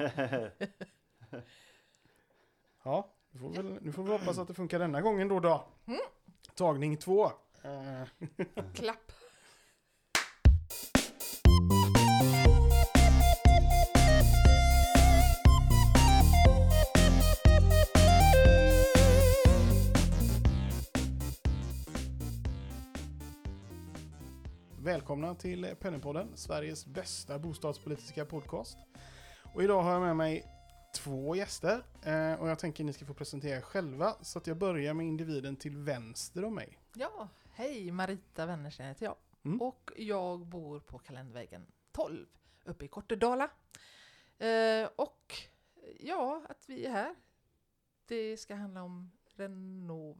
Ja, nu får, vi väl, nu får vi hoppas att det funkar denna gången då. då. Mm. Tagning två. Eh, Klapp. Välkomna till Penningpodden, Sveriges bästa bostadspolitiska podcast. Och idag har jag med mig två gäster eh, och jag tänker ni ska få presentera er själva. Så att jag börjar med individen till vänster om mig. Ja, hej Marita Wennersten heter jag. Mm. Och jag bor på Kalendervägen 12 uppe i Kortedala. Eh, och ja, att vi är här. Det ska handla om reno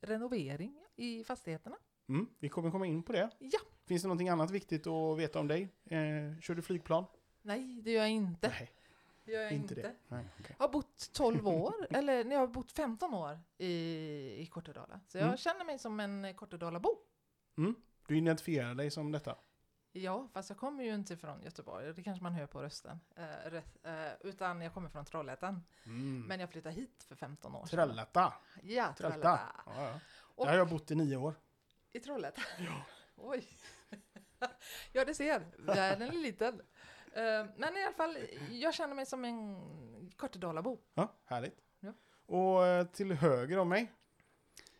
renovering i fastigheterna. Mm, vi kommer komma in på det. Ja, Finns det någonting annat viktigt att veta om dig? Eh, kör du flygplan? Nej det gör jag inte. Nej, Det gör jag inte inte. det. Nej. Jag har bott 12 år, eller nej, jag har bott 15 år i, i Kortedala. Så jag Mm. känner mig som en Kortedalabo. Mm, du identifierar dig som detta? Ja, fast jag kommer ju inte från Göteborg, det kanske man hör på rösten. Eh, eh, utan jag kommer från Trollhättan. Mm. Men jag flyttade hit för 15 år sedan. Trollhätta. Ja, Trollhätta. Trollhätta. Ja, ja. Och- Där har jag bott i nio år. I Trollhättan? Ja. Oj. ja, det ser. Världen är liten. Eh, men i alla fall, jag känner mig som en Kortedalabo. Ja, härligt. Ja. Och eh, till höger om mig?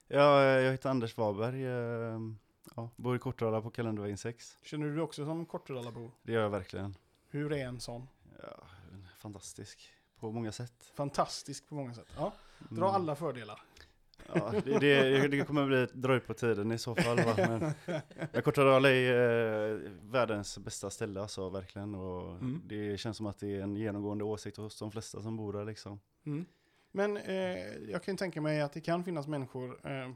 Ja, jag heter Anders Wahlberg. eh, Ja, bor i Kortala på Kalendervägen 6. Känner du dig också som Kortedalabo? Det gör jag verkligen. Hur är en sån? Ja, fantastisk på många sätt. Fantastisk på många sätt. Ja, dra Mm. alla fördelar. Ja, det, det, det kommer bli dra ut på tiden i så fall. Va? Men, men Kortala är eh, världens bästa ställe alltså, verkligen. Och Mm. Det känns som att det är en genomgående åsikt hos de flesta som bor där liksom. Mm. Men eh, jag kan tänka mig att det kan finnas människor, eh,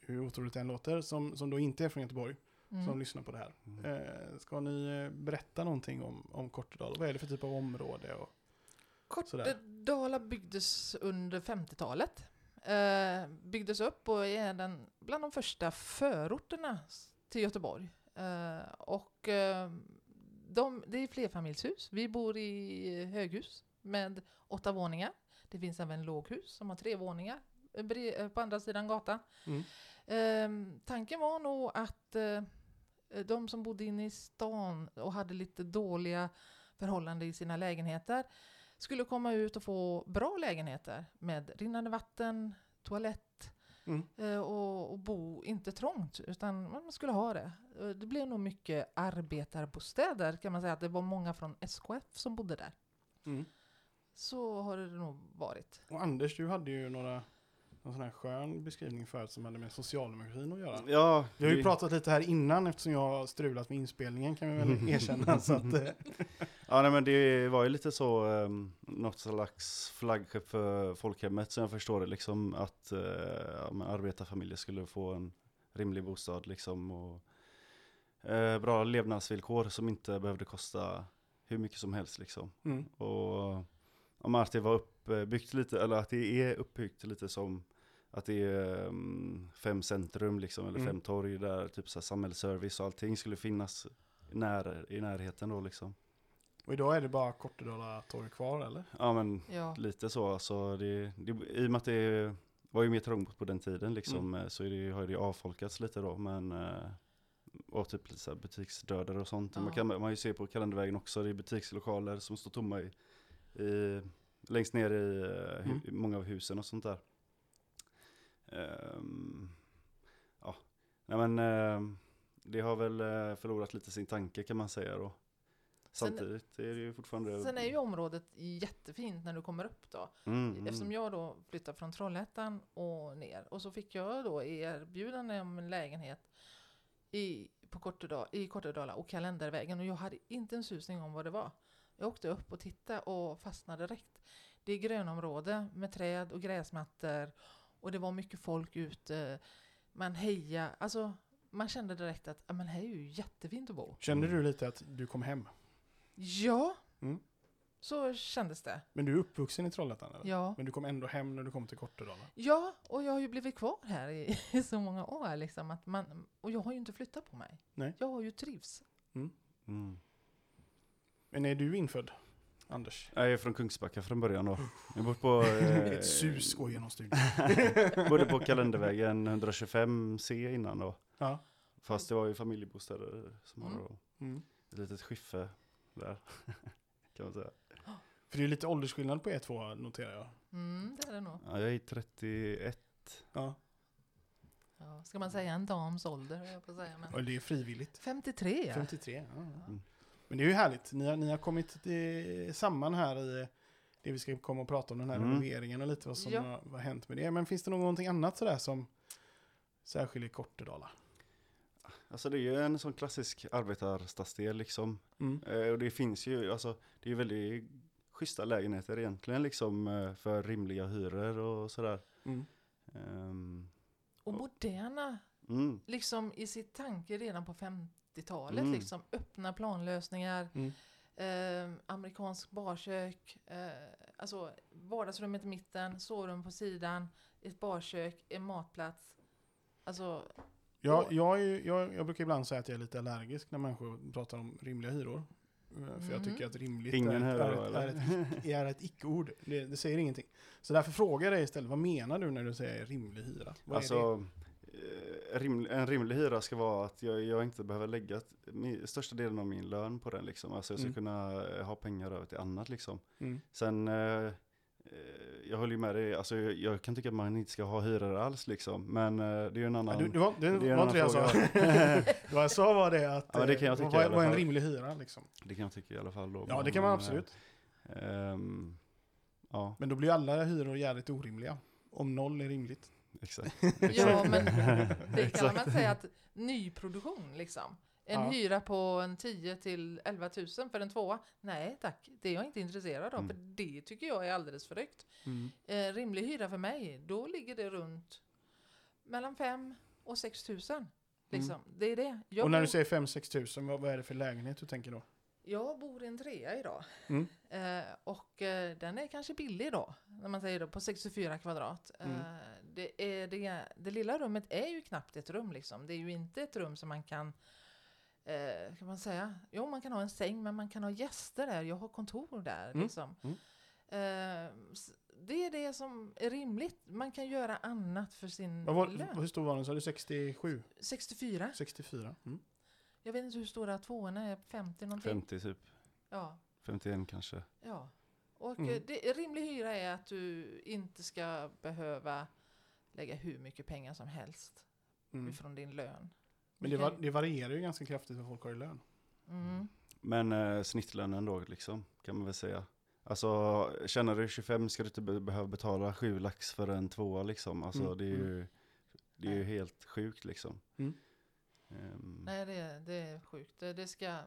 hur otroligt det än låter, som, som då inte är från Göteborg, som Mm. lyssnar på det här. Mm. Eh, ska ni eh, berätta någonting om, om Kortedala? Vad är det för typ av område? Och, Sådär. Kortedala byggdes under 50-talet. Eh, byggdes upp och är den bland de första förorterna till Göteborg. Eh, och eh, de, det är flerfamiljshus. Vi bor i höghus med åtta våningar. Det finns även låghus som har tre våningar eh, eh, på andra sidan gatan. Mm. Eh, tanken var nog att eh, de som bodde inne i stan och hade lite dåliga förhållanden i sina lägenheter skulle komma ut och få bra lägenheter med rinnande vatten, toalett Mm. eh, och, och bo inte trångt utan man skulle ha det. Eh, Det blev nog mycket arbetarbostäder kan man säga att det var många från SKF som bodde där. Mm. Så har det nog varit. Och Anders, du hade ju några, någon sån här skön beskrivning förut som hade med socialdemokratin att göra. Ja, Vi har ju det- pratat lite här innan eftersom jag har strulat med inspelningen kan vi väl erkänna. så att, eh, Ja, nej, men det var ju lite så, um, något slags flaggskepp för folkhemmet som jag förstår det, liksom att uh, ja, arbetarfamiljer skulle få en rimlig bostad liksom och eh, bra levnadsvillkor som inte behövde kosta hur mycket som helst liksom. mm. Och om att det var uppbyggt lite, eller att det är uppbyggt lite som att det är um, fem centrum liksom, eller Mm. fem torg där typ så här, samhällsservice och allting skulle finnas när, i närheten då liksom. Och idag är det bara Kortedala torg kvar eller? Ja men Ja. lite så alltså, det, det, i och med att det var ju mer trångt på den tiden liksom, eh, så är det, har det avfolkats lite då, men eh, och typ lite så här butiksdödar och sånt. Man Ja. kan man ju se på kalendervägen också, det är butikslokaler som står tomma i, i längst ner i, eh, Mm. i många av husen och sånt där. Ehm, ja, nej men ehm, det har väl eh, förlorat lite sin tanke kan man säga då. Sen- Samtidigt är det ju fortfarande... Sen är ju området jättefint när du kommer upp då. Mm, mm. Eftersom jag då flyttade från Trollhättan och ner. Och så fick jag då erbjudande om en lägenhet i, på Kortedala, i Kortedala och Kalendervägen. Och jag hade inte en susning om vad det var. Jag åkte upp och tittade och fastnade direkt. Det är grönområde med träd och gräsmattor. Och det var mycket folk ute. Man heja. Alltså, man kände direkt att "Ja, men här är ju jättefint att bo. Kände Mm. du lite att du kom hem? Ja, Mm. så kändes det. Men du är uppvuxen i Trollhättan eller? Ja. Men du kom ändå hem när du kom till Kortedala? Ja, och jag har ju blivit kvar här i, i så många år. Liksom, att man, och jag har ju inte flyttat på mig. Nej. Jag har ju trivs. Mm. Men är du infödd? Anders? Jag är från Kungsbacka från början då. Jag bor på, eh, Ett sus går genom studion. bodde på Kalendervägen 125C innan då. Ja. Fast det var ju familjebostäder som har Mm. då Mm. ett litet skiffe där. kan man säga. För det är lite åldersskillnad på er två noterar jag. Mm, det är det nog. Ja, jag är 31. Ja. Ja, ska man säga en dams ålder, jag på säga. Men Och det är frivilligt. 53 ja. 53. Ja. Mm. Men det är ju härligt. Ni har, ni har kommit samman här i det vi ska komma och prata om, den här Mm. renoveringen och lite vad som Ja. har, vad har hänt med det. Men finns det någonting annat sådär som särskiljer Kortedala? Alltså det är ju en sån klassisk arbetarstadsdel liksom. Mm. Eh, och det finns ju, alltså det är väldigt schyssta lägenheter egentligen liksom eh, för rimliga hyror och sådär. Mm. Ehm, Och moderna, mm, liksom i sitt tanke redan på 50-talet, Mm. liksom öppna planlösningar, Mm. eh, amerikansk barkök, eh, alltså vardagsrummet i mitten, sovrum på sidan, ett barkök, en matplats. Alltså, Jag, Och- jag, är, jag, jag brukar ibland säga att jag är lite allergisk när människor pratar om rimliga hyror. Eh, För jag Mhm. tycker att rimligt Ingen är, är, eller? är, ett, är ett icke-ord. Det, det säger ingenting. Så därför frågar jag dig istället, vad menar du när du säger rimlig hyra? Vad är det? alltså eh, rim, en rimlig hyra ska vara att jag, jag inte behöver lägga största delen av min lön på den liksom. Alltså jag ska Mm. kunna eh, ha pengar över till annat liksom. Mm. Sen, eh, eh, jag håller ju med dig, alltså jag, jag kan tycka att man inte ska ha hyror alls liksom. Men eh, det är ju en annan... du, det var, det det var inte det jag sa. Vad jag sa var det att, Ja, men det kan jag eh, tycka vad, vad är en rimlig hyra liksom? Det kan jag tycka i alla fall då. Ja, det men, kan man eh, absolut. ehm, ja, Men då blir alla hyror jävligt orimliga. Om noll är rimligt. Exakt. ja men det kan man säga att nyproduktion liksom. En Ja. hyra på en 10 till 11 000 för en tvåa. Nej tack, det är jag inte intresserad av. Mm. För det tycker jag är alldeles för högt. Eh, rimlig hyra för mig, då ligger det runt mellan 5 och 6 000. Liksom. Det är det. Jag, Mm. Och när bor, du säger 5-6 tusen, vad, vad är det för lägenhet du tänker då? jag bor i en trea idag. Mm. Eh, och eh, den är kanske billig då, när man säger då, på 64 kvadrat. Mm. Eh, det, är, det, det lilla rummet är ju knappt ett rum liksom. Det är ju inte ett rum som man kan Eh, kan man säga? Jo, man kan ha en säng, men man kan ha gäster där. Jag har kontor där. Mm. Liksom. Mm. Eh, det är det som är rimligt. Man kan göra annat för sin var, lön. hur stor var den? Sa du 67? 64. 64? Mm. Jag vet inte hur stora tvåorna är. 50 någonting. 50 typ, Ja. 51 kanske. ja. Och Mm. eh, det, rimlig hyra är att du inte ska behöva lägga hur mycket pengar som helst Mm. ifrån din lön. Men det, var, det varierar ju ganska kraftigt vad folk har i lön. Mm. Men eh, snittlönen då liksom, kan man väl säga. Alltså, tjänar du 25 ska du inte be- behöva betala 7 lax för en tvåa liksom. Alltså Mm, det är ju, det är ju helt sjukt liksom. Mm. Ehm, Nej, det, är- det är sjukt. Det, det ska,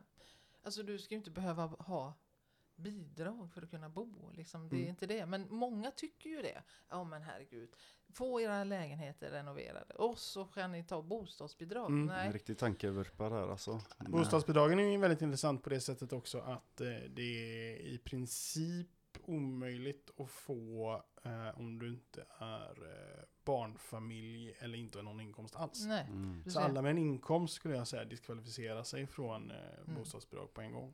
alltså du ska ju inte behöva ha bidrag för att kunna bo. Liksom. Det är Mm. inte det. Men många tycker ju det. Ja men herregud. Få era lägenheter renoverade. Och så kan ni ta bostadsbidrag. Mm. En Nej. riktig tankevurpa där alltså. Men, Bostadsbidragen är ju väldigt intressant på det sättet också att eh, det är i princip omöjligt att få eh, om du inte är eh, barnfamilj eller inte har någon inkomst alls. Nej. Mm. Så alla med en inkomst skulle jag säga diskvalificerar sig från eh, Mm. bostadsbidrag på en gång.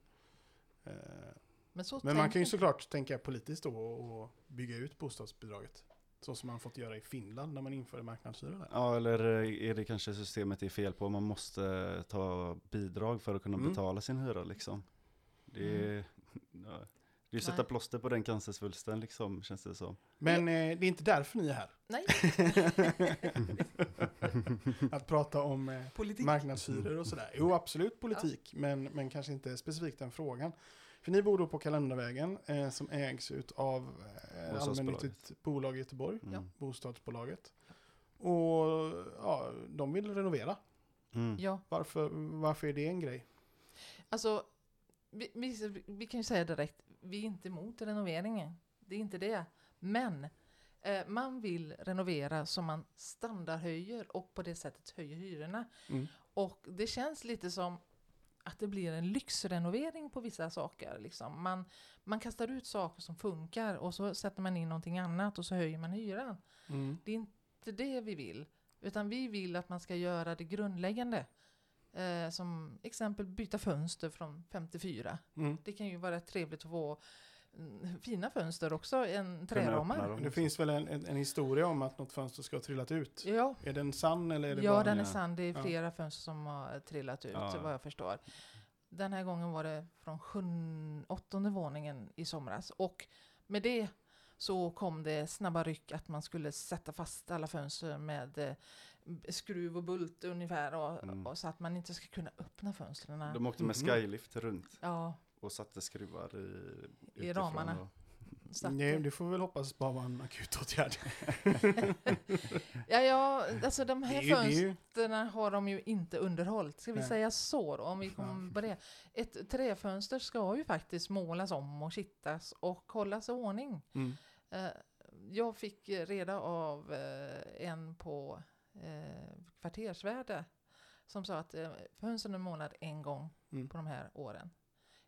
Eh, Men, så men man kan ju såklart tänka politiskt då och bygga ut bostadsbidraget. Så som man fått göra i Finland när man införde marknadshyror där. Ja, eller är det kanske systemet är fel på? Man måste ta bidrag för att kunna Mm. betala sin hyra liksom. Det är, ja, det är sätta Nej. plåster på den cancersvulsten liksom, känns det som. Men eh, det är inte därför ni är här. Nej, Att prata om eh, marknadshyror och sådär. Jo, absolut politik, men, men kanske inte specifikt den frågan. För ni bor då på Kalendervägen eh, som ägs av eh, allmännyttigt bolag i Göteborg. Mm. bostadsbolaget. Och ja, de vill renovera. Mm. Ja, Varför, varför är det en grej? alltså vi, vi, vi kan ju säga direkt, vi är inte emot renoveringen. Det är inte det. Men eh, man vill renovera så man standardhöjer och på det sättet höjer hyrorna. Mm. Och det känns lite som att det blir en lyxrenovering på vissa saker. Liksom. Man, man kastar ut saker som funkar och så sätter man in någonting annat och så höjer man hyran. Mm. Det är inte det vi vill. Utan vi vill att man ska göra det grundläggande. Eh, som exempel byta fönster från 54. Mm. Det kan ju vara trevligt att få fina fönster också, en träramar. Det finns väl en, en, en historia om att något fönster ska ha trillat ut? Ja, Är den sann eller är det ja bara... den är Ja. sann. Det är Ja. flera fönster som har trillat ut, Ja. vad jag förstår. Den här gången var det från sjun, åttonde våningen i somras. Och med det så kom det snabba ryck att man skulle sätta fast alla fönster med eh, skruv och bult ungefär. Och, Mm. och så att man inte ska kunna öppna fönstren. De åkte med Mhm. skylift runt Ja, och satte skruvar i, I ramarna. så att, Nej, det får vi väl hoppas bara vara en akut åtgärd. ja, ja, alltså de här det fönstren har de ju inte underhållit. Ska vi Nej. säga så då, om vi kommer på det. Ett träfönster ska ju faktiskt målas om och kittas och hållas i ordning. mm. Eh, Jag fick reda av eh, en på eh, kvartersvärde som sa att fönstren är målade en gång Mm. på de här åren.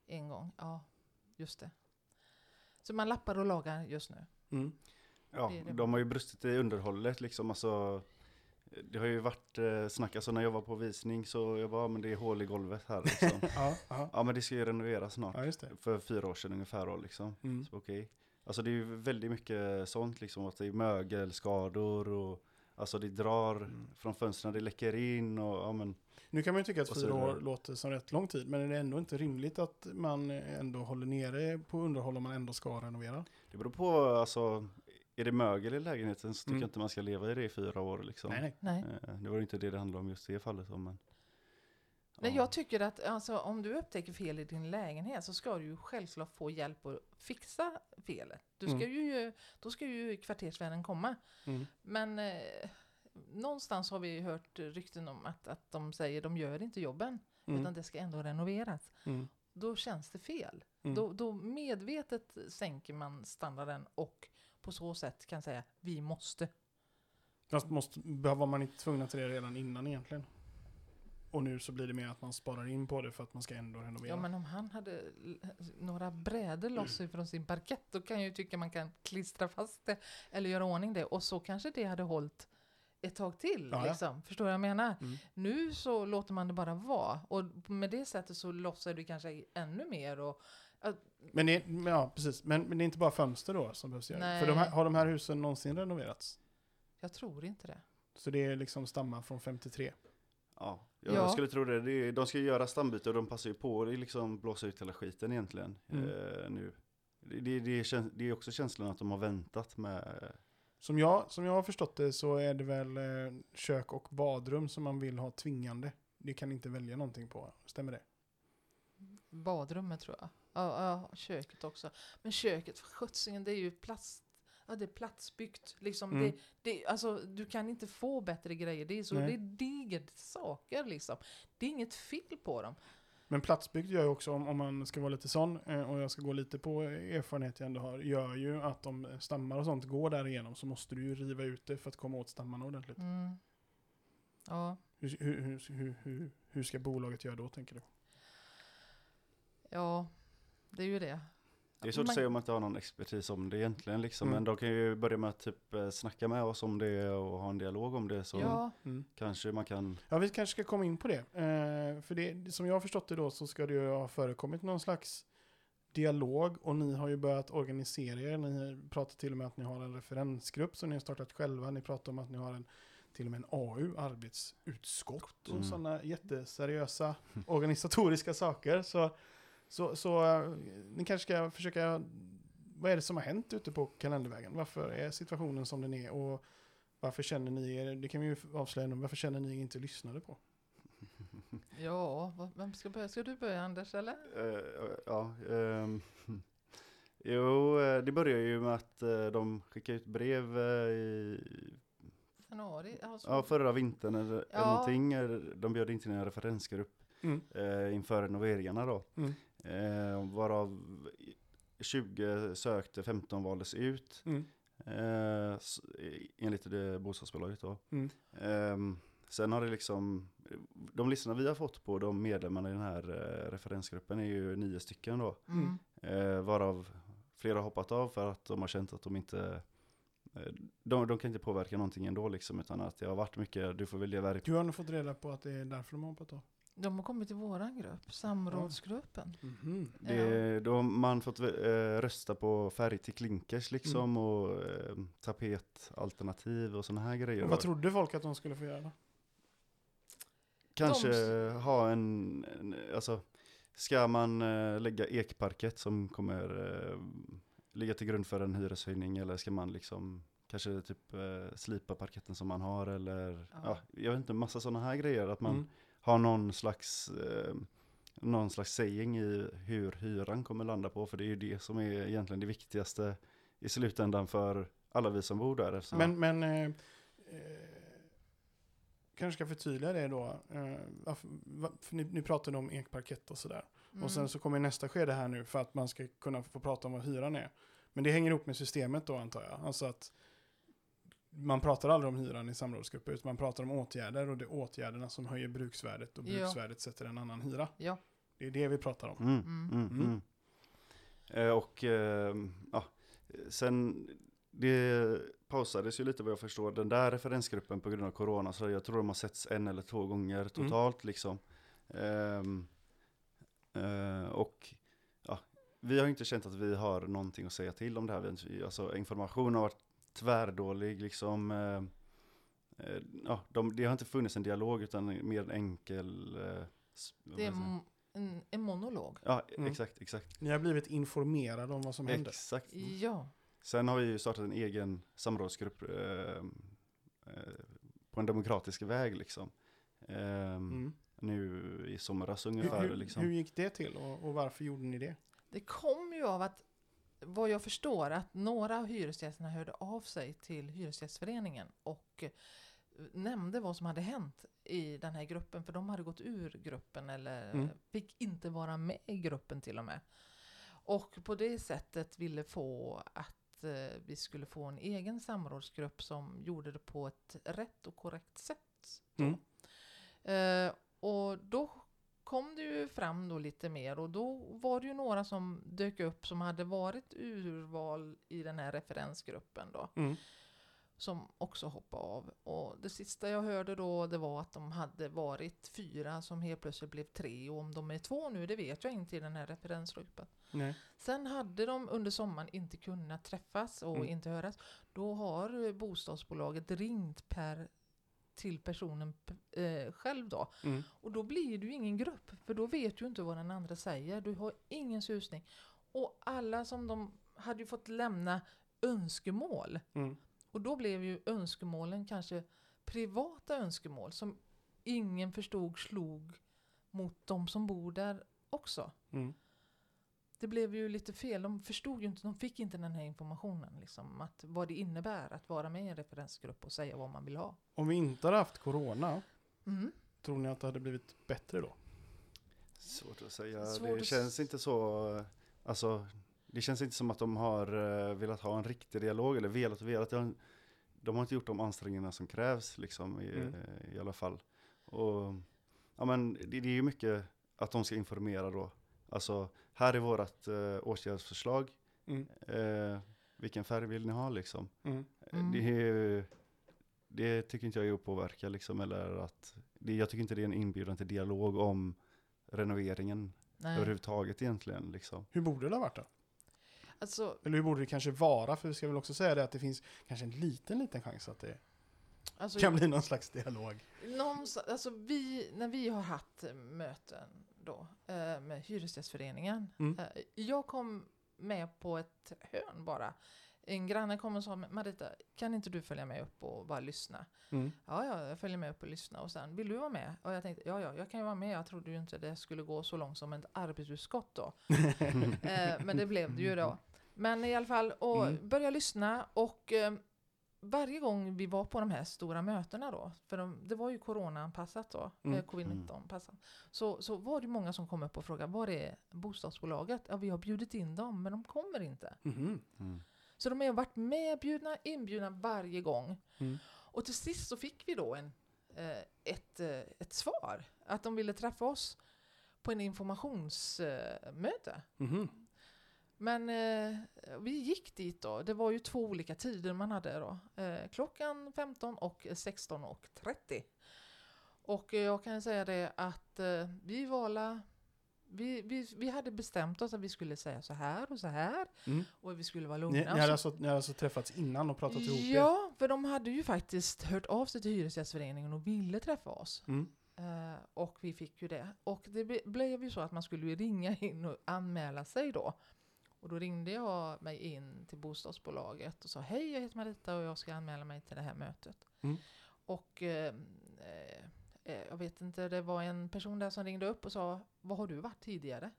En gång, ja, just det. Så man lappar och lagar just nu. Mm. Ja, Det det. de har ju brustit i underhållet liksom. Alltså, det har ju varit eh, snack, alltså när jag var på visning så jag bara, "Ja, men det är hål i golvet här liksom. Ja, ja, ja men det ska ju renoveras snart. ja, just det. För fyra år sedan ungefär då liksom. Mm. Så okej. Alltså det är ju väldigt mycket sånt liksom, att det är mögelskador och Alltså det drar Mm. från fönstren, det läcker in och ja men Nu kan man ju tycka att fyra år låter som rätt lång tid, men är det ändå inte rimligt att man ändå håller nere på underhåll om man ändå ska renovera? det beror på alltså Är det mögel i lägenheten så tycker Mm. jag inte man ska leva i det i fyra år liksom. Nej, nej. Nej. Eh, Det var inte det det handlade om just i det fallet men Nej, ja. jag tycker att alltså, om du upptäcker fel i din lägenhet så ska du ju självklart få hjälp att fixa felet. Du ska Mm. ju, då ska ju kvartersvärden komma. Mm. Men eh, någonstans har vi hört rykten om att, att de säger de gör inte jobben, Mm. utan det ska ändå renoveras. Mm. Då känns det fel. Mm. Då, då medvetet sänker man standarden och på så sätt kan säga vi måste. Fast måste, var man inte tvungna till det redan innan egentligen? Och nu så blir det mer att man sparar in på det för att man ska ändå renovera. Ja, men om han hade några brädor loss ifrån sin parkett, då kan jag ju tycka man kan klistra fast det eller göra ordning det. Och så kanske det hade hållit ett tag till. Ja, ja. Liksom. Förstår du vad jag menar? Mm. Nu så låter man det bara vara. Och med det sättet så lossar du kanske ännu mer. Och, Men, det, ja, precis. Men, men det är inte bara fönster då som behövs göra? Nej. För de här, har de här husen någonsin renoverats? jag tror inte det. Så det är liksom stammar från 53? Ja, jag Ja. skulle tro det. det är, de ska göra stambyte och de passar ju på att liksom blåsa ut hela skiten egentligen Mm. eh, nu. Det, det, det, är, det är också känslan att de har väntat med Som jag, som jag har förstått det så är det väl eh, kök och badrum som man vill ha tvingande. Det kan inte välja någonting på. Stämmer det? Badrummet tror jag. Ja, ja, köket också. Men köket, för sjuttsingen, det är ju plats, ja, det är platsbyggt. Liksom, Mm. det, det, alltså, du kan inte få bättre grejer. Det är, så, Nej. det är digert saker liksom. Det är inget fel på dem. Men platsbyggt gör ju också, om, om man ska vara lite sån, eh, och jag ska gå lite på erfarenhet jag ändå har, gör ju att om stammar och sånt går där igenom så måste du ju riva ut det för att komma åt stammarna ordentligt. Mm. Ja, hur, hur, hur, hur, hur ska bolaget göra då, tänker du? ja, det är ju det. Det är svårt Man- att säga om man inte har någon expertis om det egentligen liksom. Mm. Men de kan ju börja med att typ eh, snacka med oss om det och ha en dialog om det. Så Ja, Mm. kanske man kan, Ja, vi kanske ska komma in på det. Eh, för det, som jag har förstått det då så ska det ju ha förekommit någon slags dialog och ni har ju börjat organisera er. Ni pratar till och med att ni har en referensgrupp som ni har startat själva. Ni pratar om att ni har en till och med en AU, arbetsutskott och Mm. sådana jätteseriösa organisatoriska saker. Så, så, så eh, ni kanske ska försöka, vad är det som har hänt ute på kalendervägen? Varför är situationen som den är? Och varför känner ni er, det kan vi ju avslöja nu, varför känner ni er inte lyssnade på? ja, vad- vem ska börja? Ska du börja Anders eller? eh, ja. ehm, jo, eh, det börjar ju med att de skickar ut brev i Januari? Ja, så- ja, förra vintern eller, eller Ja. någonting. eh, De bjöd in till en referensgrupp Mm. eh, inför renoveringarna då. Mm. Eh, varav 20 sökte, 15 valdes ut. Mm. Eh, enligt det bostadsbolaget då. Mm. Ehm, sen har det liksom, de listorna vi har fått på de medlemmarna i den här eh, referensgruppen är ju nio stycken då. Mm. Eh, varav flera har hoppat av för att de har känt att de inte eh, de, de kan inte påverka någonting ändå liksom utan att det har varit mycket, du får välja verk. Du har nog fått reda på att det är därför de har hoppat av. De har kommit till våran grupp, samrådsgruppen. Mhm. Det, Då har man fått eh, rösta på färg till klinkers liksom och eh, tapetalternativ och sådana här grejer. Och vad trodde folk att de skulle få göra? Kanske De ha en, en, alltså ska man eh, lägga ekparkett som kommer eh, ligga till grund för en hyreshöjning eller ska man liksom kanske typ eh, slipa parketten som man har eller Ja. ja. jag vet inte, massa sådana här grejer att man Mm. Har någon slags eh, någon slags saying i hur hyran kommer landa på för det är ju det som är egentligen det viktigaste i slutändan för alla vi som bor där. eftersom- Men, men eh, eh, kanske ska förtydliga det då. Eh, varför, va- för ni, ni pratade om ekparkett och sådär. Mm. Och sen så kommer nästa skede här nu för att man ska kunna få prata om vad hyran är. Men det hänger ihop med systemet då antar jag. Alltså att man pratar aldrig om hyran i samrådsgrupper utan man pratar om åtgärder och det är åtgärderna som höjer bruksvärdet och Ja. bruksvärdet sätter en annan hyra. Ja. Det är det vi pratar om. Mm, Mm. mm, Mm. mm. Eh, och eh, ja, sen det pausades ju lite vad jag förstår den där referensgruppen på grund av corona så jag tror de har setts en eller två gånger totalt liksom. Ehm, eh, och ja, vi har inte känt att vi har någonting att säga till om det här. Alltså information har varit tvärdålig liksom. eh, eh, ja, de, det har inte funnits en dialog utan mer en enkel eh, Det är en, en monolog. Ja, Mm. exakt, exakt. Ni har blivit informerade om vad som händer. Exakt. Ja. Sen har vi ju startat en egen samrådsgrupp eh, eh, på en demokratisk väg liksom. Eh, Mm. Nu i somras Hur, ungefär hur, liksom. hur gick det till och, och varför gjorde ni det? Det kom ju av att, vad jag förstår, att några av hyresgästerna hörde av sig till Hyresgästföreningen och eh, nämnde vad som hade hänt i den här gruppen, för de hade gått ur gruppen eller Mm. fick inte vara med i gruppen till och med. Och på det sättet ville få att eh, vi skulle få en egen samrådsgrupp som gjorde det på ett rätt och korrekt sätt. Mm. Eh, och då kom det ju fram då lite mer och då var det ju några som dök upp som hade varit urval i den här referensgruppen då. Mm. Som också hoppade av. Och det sista jag hörde då det var att de hade varit fyra som helt plötsligt blev tre och om de är två nu det vet jag inte i den här referensgruppen. Nej. Sen hade de under sommaren inte kunnat träffas och Mm. inte höras. Då har bostadsbolaget ringt per till personen eh, själv då. Mm. Och då blir du ingen grupp, för då vet du inte vad den andra säger. Du har ingen susning. Och alla som de hade ju fått lämna önskemål. Mm. Och då blev ju önskemålen kanske privata önskemål som ingen förstod slog mot de som bor där också. Mm. Det blev ju lite fel. De förstod ju inte, de fick inte den här informationen. Liksom, att vad det innebär att vara med i en referensgrupp och säga vad man vill ha. Om vi inte hade haft corona, Mm. tror ni att det hade blivit bättre då? Svårt att säga. Svårt det att känns inte så, alltså det känns inte som att de har eh, velat ha en riktig dialog eller velat och velat. De, har inte gjort de ansträngningarna som krävs liksom i, Mm. eh, i alla fall. Och ja men det, det är ju mycket att de ska informera då. Alltså här är vårat eh, åtgärdsförslag. Mm. Eh, vilken färg vill ni ha liksom? Mm. Eh, Mm. Det, är, ju- det tycker inte jag är att påverka liksom, eller att, det, jag tycker inte det är en inbjudan till dialog om renoveringen Nej. överhuvudtaget egentligen. Liksom. Hur borde det ha varit då? Alltså, Eller hur borde det kanske vara? För vi ska väl också säga det att det finns kanske en liten, liten chans att det alltså kan bli någon slags dialog. Någonstans, alltså vi, när vi har haft möten då eh, med Hyresgästföreningen. Mm. Eh, jag kom med på ett hörn bara. En granne kom och sa, Marita, kan inte du följa med upp och bara lyssna? Mm. Ja, ja, jag följer med upp och lyssnar. Och sen, vill du vara med? Och jag tänkte, ja, ja, jag kan ju vara med. Jag trodde ju inte det skulle gå så långt som ett arbetsutskott då. eh, men det blev det ju då. Men i alla fall, och Mm. börja lyssna och eh, varje gång vi var på de här stora mötena då, för de, det var ju coronaanpassat då, Mm. eh, covid-19-anpassat, så, så var det många som kom upp och frågade, var är bostadsbolaget? Ja, vi har bjudit in dem, men de kommer inte. Mhm. Mm. Så de har varit medbjudna, inbjudna varje gång. Mm. Och till sist så fick vi då en, eh, ett, eh, ett svar, att de ville träffa oss på en informationsmöte. Mhm. Men eh, vi gick dit då. Det var ju två olika tider man hade då. Eh, klockan 15 och 16 och 30. Och eh, jag kan säga det att eh, vi var vi, vi, vi hade bestämt oss att vi skulle säga så här och så här. Mm. Och vi skulle vara Ni, lugna. ni, Och hade så- alltså, ni hade alltså träffats innan och pratat ihop er? Ja, för de hade ju faktiskt hört av sig till Hyresgästföreningen och ville träffa oss. Mm. Eh, och vi fick ju det. Och det ble- blev ju så att man skulle ringa in och anmäla sig då. Och då ringde jag mig in till bostadsbolaget och sa hej jag heter Marita och jag ska anmäla mig till det här mötet. Mm. Och eh, eh, jag vet inte, det var en person där som ringde upp och sa vad har du varit tidigare?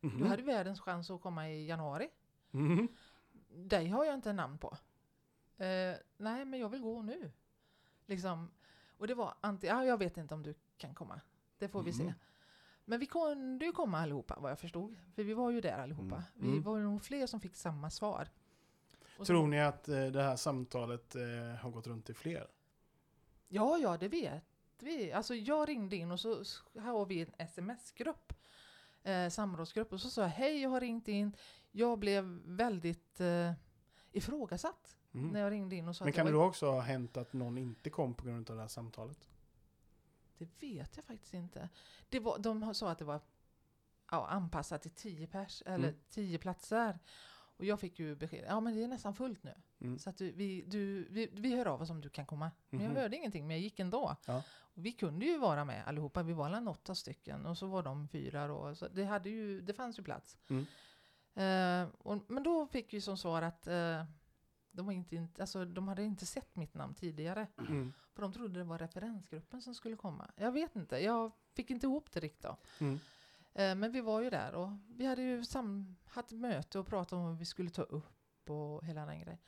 Mhm. Du hade världens chans att komma i januari. Mhm. Dig har jag inte namn på. Eh, nej, men jag vill gå nu. Liksom. Och det var anti, ja, jag vet inte om du kan komma. Det får vi se. Men vi kunde ju komma allihopa vad jag förstod. För vi var ju där allihopa. Mm. Vi Mm. var ju nog fler som fick samma svar. Och så- Tror ni att eh, det här samtalet eh, har gått runt till fler? Ja, ja, det vet vi. Alltså jag ringde in och så har vi en sms-grupp, eh, samrådsgrupp, och så sa jag hej, jag har ringt in. Jag blev väldigt eh, ifrågasatt Mm. när jag ringde in och sa Men kan det var, då också ha hänt att någon inte kom på grund av det här samtalet? Det vet jag faktiskt inte. Det var, de sa att det var ja, anpassat till tio pers, eller Mm. tio platser. Och jag fick ju besked, ja men det är nästan fullt nu. Mm. Så att du, vi, du, vi, vi hör av oss om du kan komma. Men Mhm. jag hörde ingenting, men jag gick ändå. Ja. Och vi kunde ju vara med allihopa, vi var alla åtta stycken och så var de fyra då. Så det, hade ju, det fanns ju plats. Mm. Eh, och, men då fick vi som svar att eh, de, var inte, inte- alltså, de hade inte sett mitt namn tidigare. Mm. För de trodde det var referensgruppen som skulle komma. Jag vet inte, jag fick inte ihop det riktigt då. Mm. Eh, Men vi var ju där och vi hade ju sam- haft möte och pratat om vad vi skulle ta upp och hela den grejen.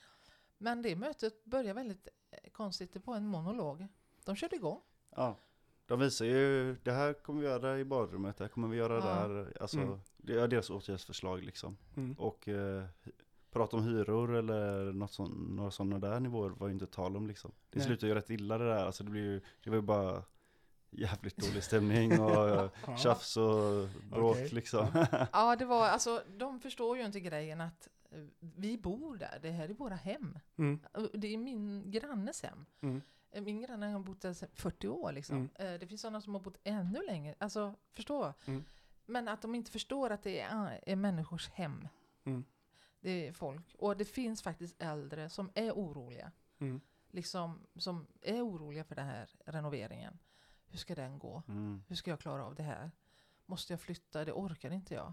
Men det mötet började väldigt eh, konstigt, det var en monolog. De körde igång. Ja, de visar ju, det här kommer vi göra i badrummet, det här kommer vi göra Ja. där. Alltså, Mm. det är deras åtgärdsförslag liksom. Mm. Och eh, prata om hyror eller något sån, några sådana där nivåer var ju inte tal om liksom. Det Nej. slutar ju rätt illa det där, alltså det blir ju, det var ju bara jävligt dålig stämning och eh, Ja. tjafs och bråk Okej. liksom. Ja, det var alltså, de förstår ju inte grejen att eh, vi bor där, det här är våra hem. Mm. Och Det är min grannes hem. Mm. Eh, Min granne har bott där sedan 40 år liksom. Mm. Eh, Det finns sådana som har bott ännu längre. Alltså, förstå. Mm. Men att de inte förstår att det är, är människors hem. Mm. Det är folk. Och det finns faktiskt äldre som är oroliga. Mm. Liksom, som är oroliga för den här renoveringen. Hur ska den gå? Mm. Hur ska jag klara av det här? Måste jag flytta? Det orkar inte jag.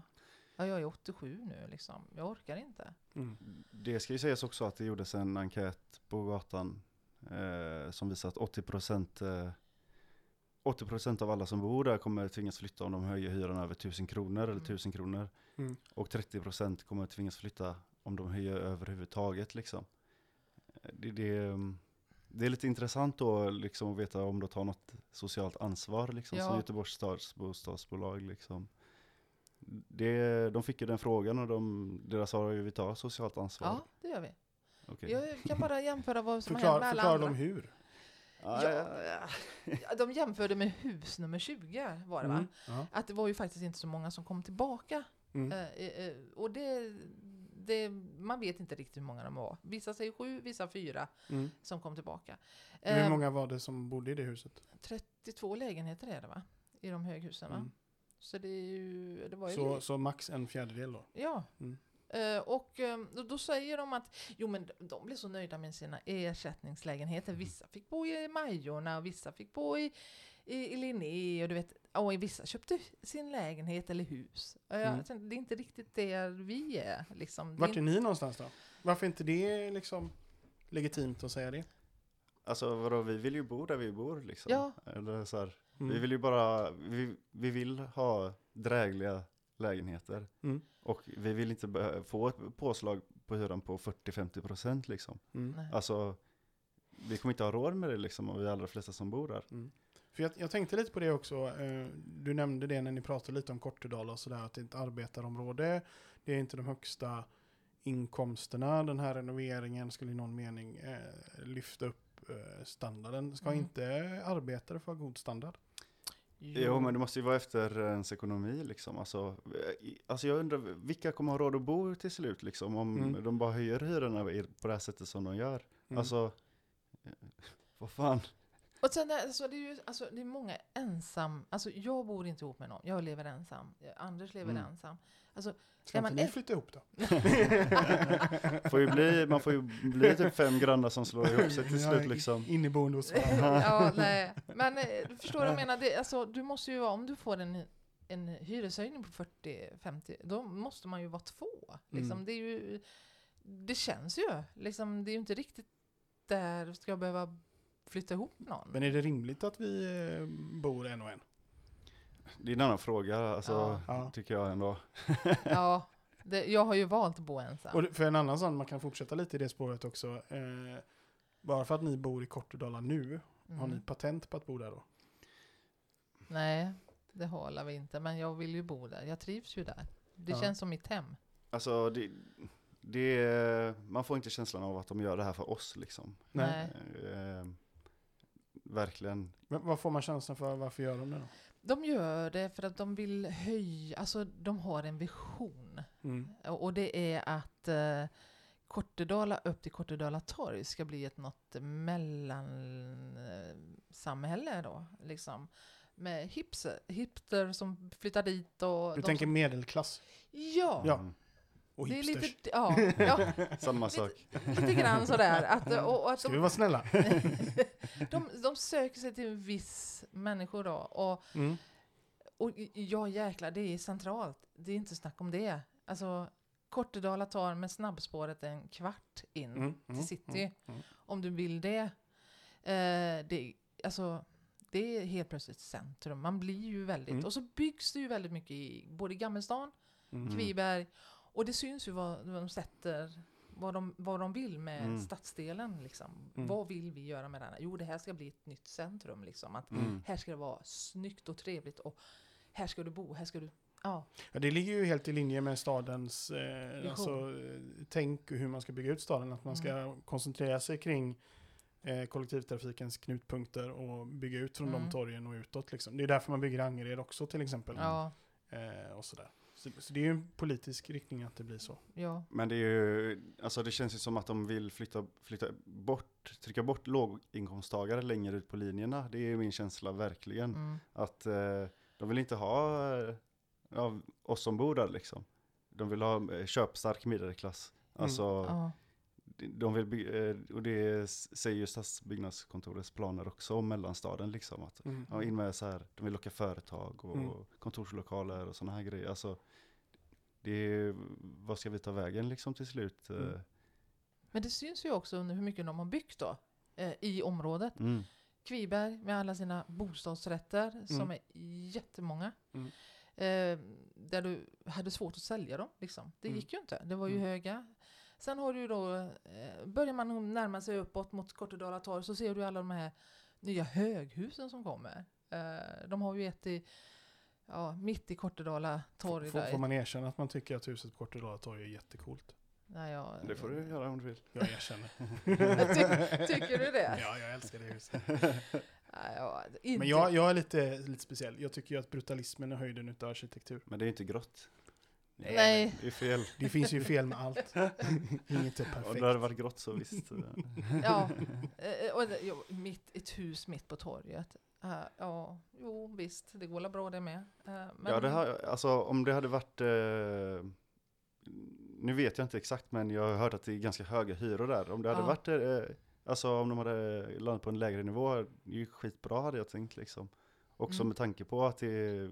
Ja, jag är 87 nu liksom. Jag orkar inte. Mm. Det ska ju sägas också att det gjordes en enkät på gatan eh, som visar att 80% eh, 80% av alla som bor där kommer tvingas flytta om de höjer hyran över 1000 kronor eller Mm. 1000 kronor. Mm. Och 30% kommer tvingas flytta om de höjer överhuvudtaget liksom. Det, det, mm, det är lite intressant då liksom att veta om de tar något socialt ansvar liksom Ja. som Göteborgs stads bostadsbolag liksom. Det, de fick ju den frågan och de, deras svar är ju vi tar socialt ansvar. Ja, det gör vi. Okej. Jag kan bara jämföra vad som hänt Förklara, med alla förklara andra. dem hur. Ja, De jämförde med hus nummer 20 var det va? Mm. Ja. Att det var ju faktiskt inte så många som kom tillbaka. Mm. Eh, eh, eh, och det, det, man vet inte riktigt hur många de var. Vissa säger sju, vissa fyra Mm. som kom tillbaka. Hur Eh, många var det som bodde i det huset? 32 lägenheter är det va? I de höghusen va? Mm. Så det är ju, det var ju Så, så max en fjärdedel då? Ja. Mm. Eh, och eh, då, säger de att jo, men de, blev så nöjda med sina ersättningslägenheter. Vissa fick bo i Majorna och vissa fick bo i, i, i Linné. Och, du vet, och vissa köpte sin lägenhet eller hus. Jag Mm. tänkte, det är inte riktigt där vi är. Liksom. Det Vart är är, ni någonstans då? Varför är inte det liksom legitimt att säga det? Alltså vadå, vi vill ju bo där vi bor liksom. Ja. Eller så här, Mm. Vi vill ju bara, vi, vi vill ha drägliga lägenheter. Mm. Och vi vill inte få ett påslag på hyran på 40-50% liksom. Mm. nej. Alltså, vi kommer inte ha råd med det liksom, och vi allra flesta som bor där. Mm. För jag, jag tänkte lite på det också. eh, Du nämnde det när ni pratade lite om Kortedala och sådär, att det är ett arbetarområde. Det är inte de högsta inkomsterna. Den här renoveringen skulle i någon mening eh, lyfta upp eh, standarden. Ska Mm. inte arbetare få ha god standard? Jo, men det måste ju vara efter ens ekonomi liksom. Alltså, eh, alltså jag undrar, vilka kommer ha råd att bo till slut liksom? Om Mm. de bara höjer hyrorna på det här sättet som de gör. Mm. Alltså, eh, vad fan. Och sen alltså, det är ju alltså, det är många ensam, alltså jag bor inte ihop med någon, jag lever ensam, Anders lever Mm. ensam. Alltså, Ska man inte ni flytta ihop då? Får ju bli, man får ju bli typ fem grannar som slår ihop sig till Ja, slut liksom. Inneboende hos varandra. ja, nej. Men eh, du förstår vad jag menar, det, alltså, du måste ju vara, om du får en, en hyreshöjning på 40-50, då måste man ju vara två. Liksom. Mm. Det, är ju, det känns ju, liksom, det är ju inte riktigt där ska jag behöva flytta ihop någon. Men är det rimligt att vi eh, bor en och en? Det är en annan fråga, alltså, Ja. Tycker jag ändå. Ja, det, jag har ju valt att bo ensam. Och för en annan sån, man kan fortsätta lite i det spåret också. Eh, bara för att ni bor i Kortedala nu, har ni Mm. patent på att bo där då? Nej, det håller vi inte. Men jag vill ju bo där. Jag trivs ju där. Det Ja. känns som mitt hem. Alltså, det, det, man får inte känslan av att de gör det här för oss liksom. Nej. Eh, verkligen. Men vad får man känslan för, varför gör de det då? De gör det för att de vill höja, alltså de har en vision. Mm. Och det är att eh, Kortedala upp till Kortedala torg ska bli ett något mellansamhälle då. Liksom. Med hipster, hipster som flyttar dit och... Du tänker som, medelklass ja, Ja. Mm, och det är hipsters. lite, ja, ja, samma sak. lite grann sådär. Att, och, och att Ska de, vi vara snälla? de, de söker sig till en viss människor då. Och, Mm. och ja jäklar, det är centralt. Det är inte snack om det. Alltså, Kortedala tar med snabbspåret en kvart in Mm. till Mm. city. Mm. Mm. Om du vill det. Eh, det, alltså, det är helt plötsligt centrum. Man blir ju väldigt... Mm. Och så byggs det ju väldigt mycket i både Gammelstan, Mm. Kviberg. Och det syns ju vad vad de sätter, vad de, vad de vill med Mm. stadsdelen. Liksom. Mm. Vad vill vi göra med den här? Jo, det här ska bli ett nytt centrum. Liksom. Att Mm. Här ska det vara snyggt och trevligt och här ska du bo, här ska du... Ja, Ja, det ligger ju helt i linje med stadens eh, alltså, tänk hur man ska bygga ut staden. Att man ska Mm. koncentrera sig kring eh, kollektivtrafikens knutpunkter och bygga ut från de Mm. torgen och utåt. Liksom. Det är därför man bygger Angered också till exempel. ja, Eh, och sådär. Så, så det är ju en politisk riktning att det blir så. ja. Men det är ju, alltså det känns ju som att de vill flytta, flytta bort, trycka bort låginkomsttagare längre ut på linjerna. Det är min känsla verkligen. Mm. Att eh, de vill inte ha ja, oss som bor där liksom. De vill ha eh, köpstark medelklass. Mm. Alltså, Ja. De- vill eh, och det säger ju stadsbyggnadskontorets planer också om mellanstaden liksom. Att, Mm. ja, in med så här, de vill locka företag och Mm. kontorslokaler och sådana här grejer. Alltså, det är, vad ska vi ta vägen liksom till slut? eh? Mm. Men det syns ju också under hur mycket de har byggt då, eh, i området. Mm. Kviberg med alla sina bostadsrätter som Mm. är jättemånga. Mm. Eh, där du hade svårt att sälja dem. Liksom. Det Mm. gick ju inte. Det var ju höga. Sen har du då, eh, börjar man närma sig uppåt mot Kortedala torg så ser du alla de här nya höghusen som kommer. Eh, de har ju ett i, ja, mitt i Kortedala torg. Får, där. får man erkänna att man tycker att huset på Kortedala torg är jättecoolt? Nej, jag, Det får du göra om du vill. Jag erkänner. Ty, tycker du det? ja, jag älskar det huset. Nej, ja, inte. Men jag, jag är lite, lite speciell. Jag tycker ju att brutalismen är höjden utav arkitektur. Men det är inte grått. Nej. Det är fel. Det finns ju fel med allt. Inget är Om perfekt. det hade varit grått så visst. eh. Ja, eh, och det, jo, mitt, ett hus mitt på torget. Eh, ja, jo visst, det går bra det med. Eh, men, Ja, det har, alltså om det hade varit, eh, nu vet jag inte exakt men jag har hört att det är ganska höga hyror där. Om det hade varit, eh, alltså om de hade landat på en lägre nivå, det är ju skitbra hade jag tänkt liksom. Också Mm. med tanke på att det,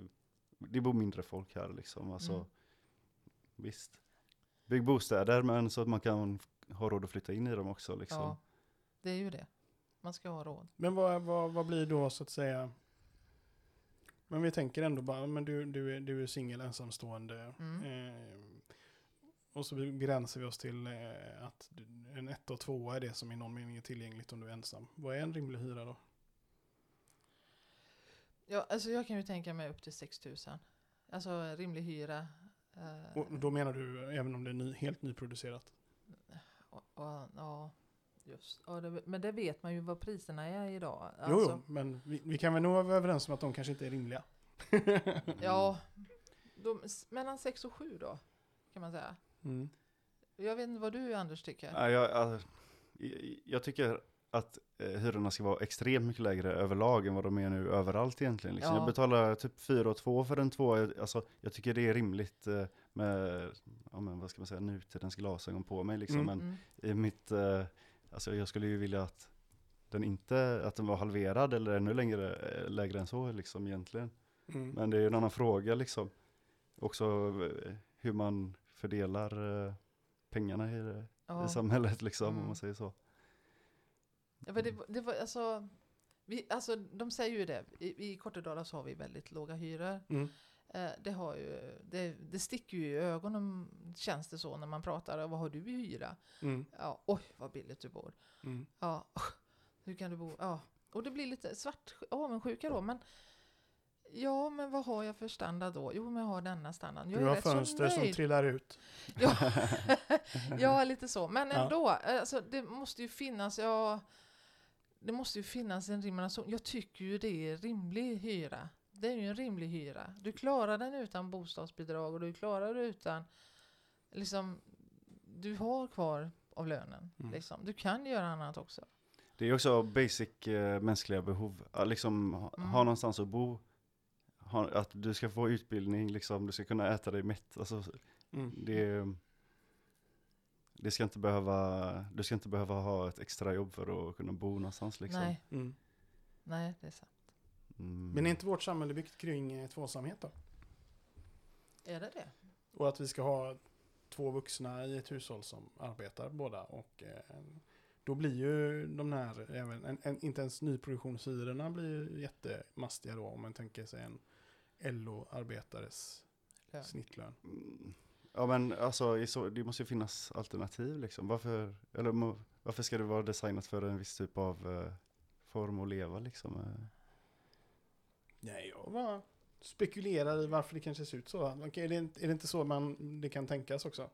det bor mindre folk här liksom. Alltså, Mm. Visst. Bygg bostäder men så att man kan ha råd att flytta in i dem också liksom. Ja, det är ju det. Man ska ha råd. Men vad, vad, vad blir då så att säga? Men vi tänker ändå bara, men du, du är, du är singel, ensamstående. Mm. Eh, och så begränsar vi oss till eh, att en ett och tvåa är det som i någon mening är tillgängligt om du är ensam. Vad är en rimlig hyra då? Ja, alltså jag kan ju tänka mig upp till 6 000. Alltså rimlig hyra. Eh, Och då menar du även om det är ny, helt nyproducerat? ja, just. Ja, det, men det vet man ju vad priserna är idag. Jo, Alltså, jo, men vi, vi kan väl nog vara överens om att de kanske inte är rimliga. Ja, de, s- mellan 6 och 7 då, kan man säga. Mm. Jag vet inte vad du Anders tycker. Ja, jag, alltså, jag- jag tycker att eh, hyrorna ska vara extremt mycket lägre överlag än vad de är nu överallt egentligen. Liksom. Ja. Jag betalar typ 4 och 2 för en tvåa. Jag- Alltså, jag tycker det är rimligt eh, med, ja, men, vad ska man säga, nutidens glasögon på mig. Liksom. Mm. Men Mm. i mitt, eh, alltså jag skulle ju vilja att den inte, att den var halverad eller ännu längre, eh, lägre än så liksom egentligen. Mm. Men det är ju en annan fråga liksom. Också eh, hur man fördelar eh, pengarna i, Ja. i samhället liksom, om Mm. man säger så. Ja, för det, det var, alltså, vi, alltså, de säger ju det, i, i Kortedala så har vi väldigt låga hyror. Mm. Eh, det, har ju, det, det sticker ju i ögonen känns det så när man pratar. Vad har du i hyra? Mm. Ja, oj vad billigt du bor. Mm. Ja, hur kan du bo? Ja, och det blir lite svart avundsjuka då. Men ja, men vad har jag för standard då? Jo, men jag har denna standard. Jag Du har fönster som trillar ut. Ja, ja, lite så. Men Ja. ändå, alltså, det måste ju finnas, ja, det måste ju finnas en rimlig alltså, Jag tycker ju det är rimlig hyra. Det är ju en rimlig hyra. Du klarar den utan bostadsbidrag och du klarar det utan, liksom, du har kvar av lönen. Mm. Liksom. Du kan göra annat också. Det är också basic eh, mänskliga behov. Att liksom ha, Mm. ha någonstans att bo. Ha, att du ska få utbildning, liksom, du ska kunna äta dig mätt. Alltså, Mm. det, det ska inte behöva, du ska inte behöva ha ett extra jobb för att kunna bo någonstans. Liksom. Nej, Mm. nej, det är sant. Mm. Men är inte vårt samhälle byggt kring eh, tvåsamhet då? Är det det? Och att vi ska ha två vuxna i ett hushåll som arbetar båda. Och eh, då blir ju de här, även, en, en, inte ens nyproduktionshyrorna blir ju jättemastiga då om man tänker sig en LO-arbetares Lön. snittlön. Mm. Ja men alltså, så, det måste ju finnas alternativ liksom. Varför, eller, varför ska det vara designat för en viss typ av eh, form att leva liksom? Eh, Nej, jag bara spekulerar i varför det kanske ser ut så. Är, det, inte- är det inte så man, det kan tänkas också?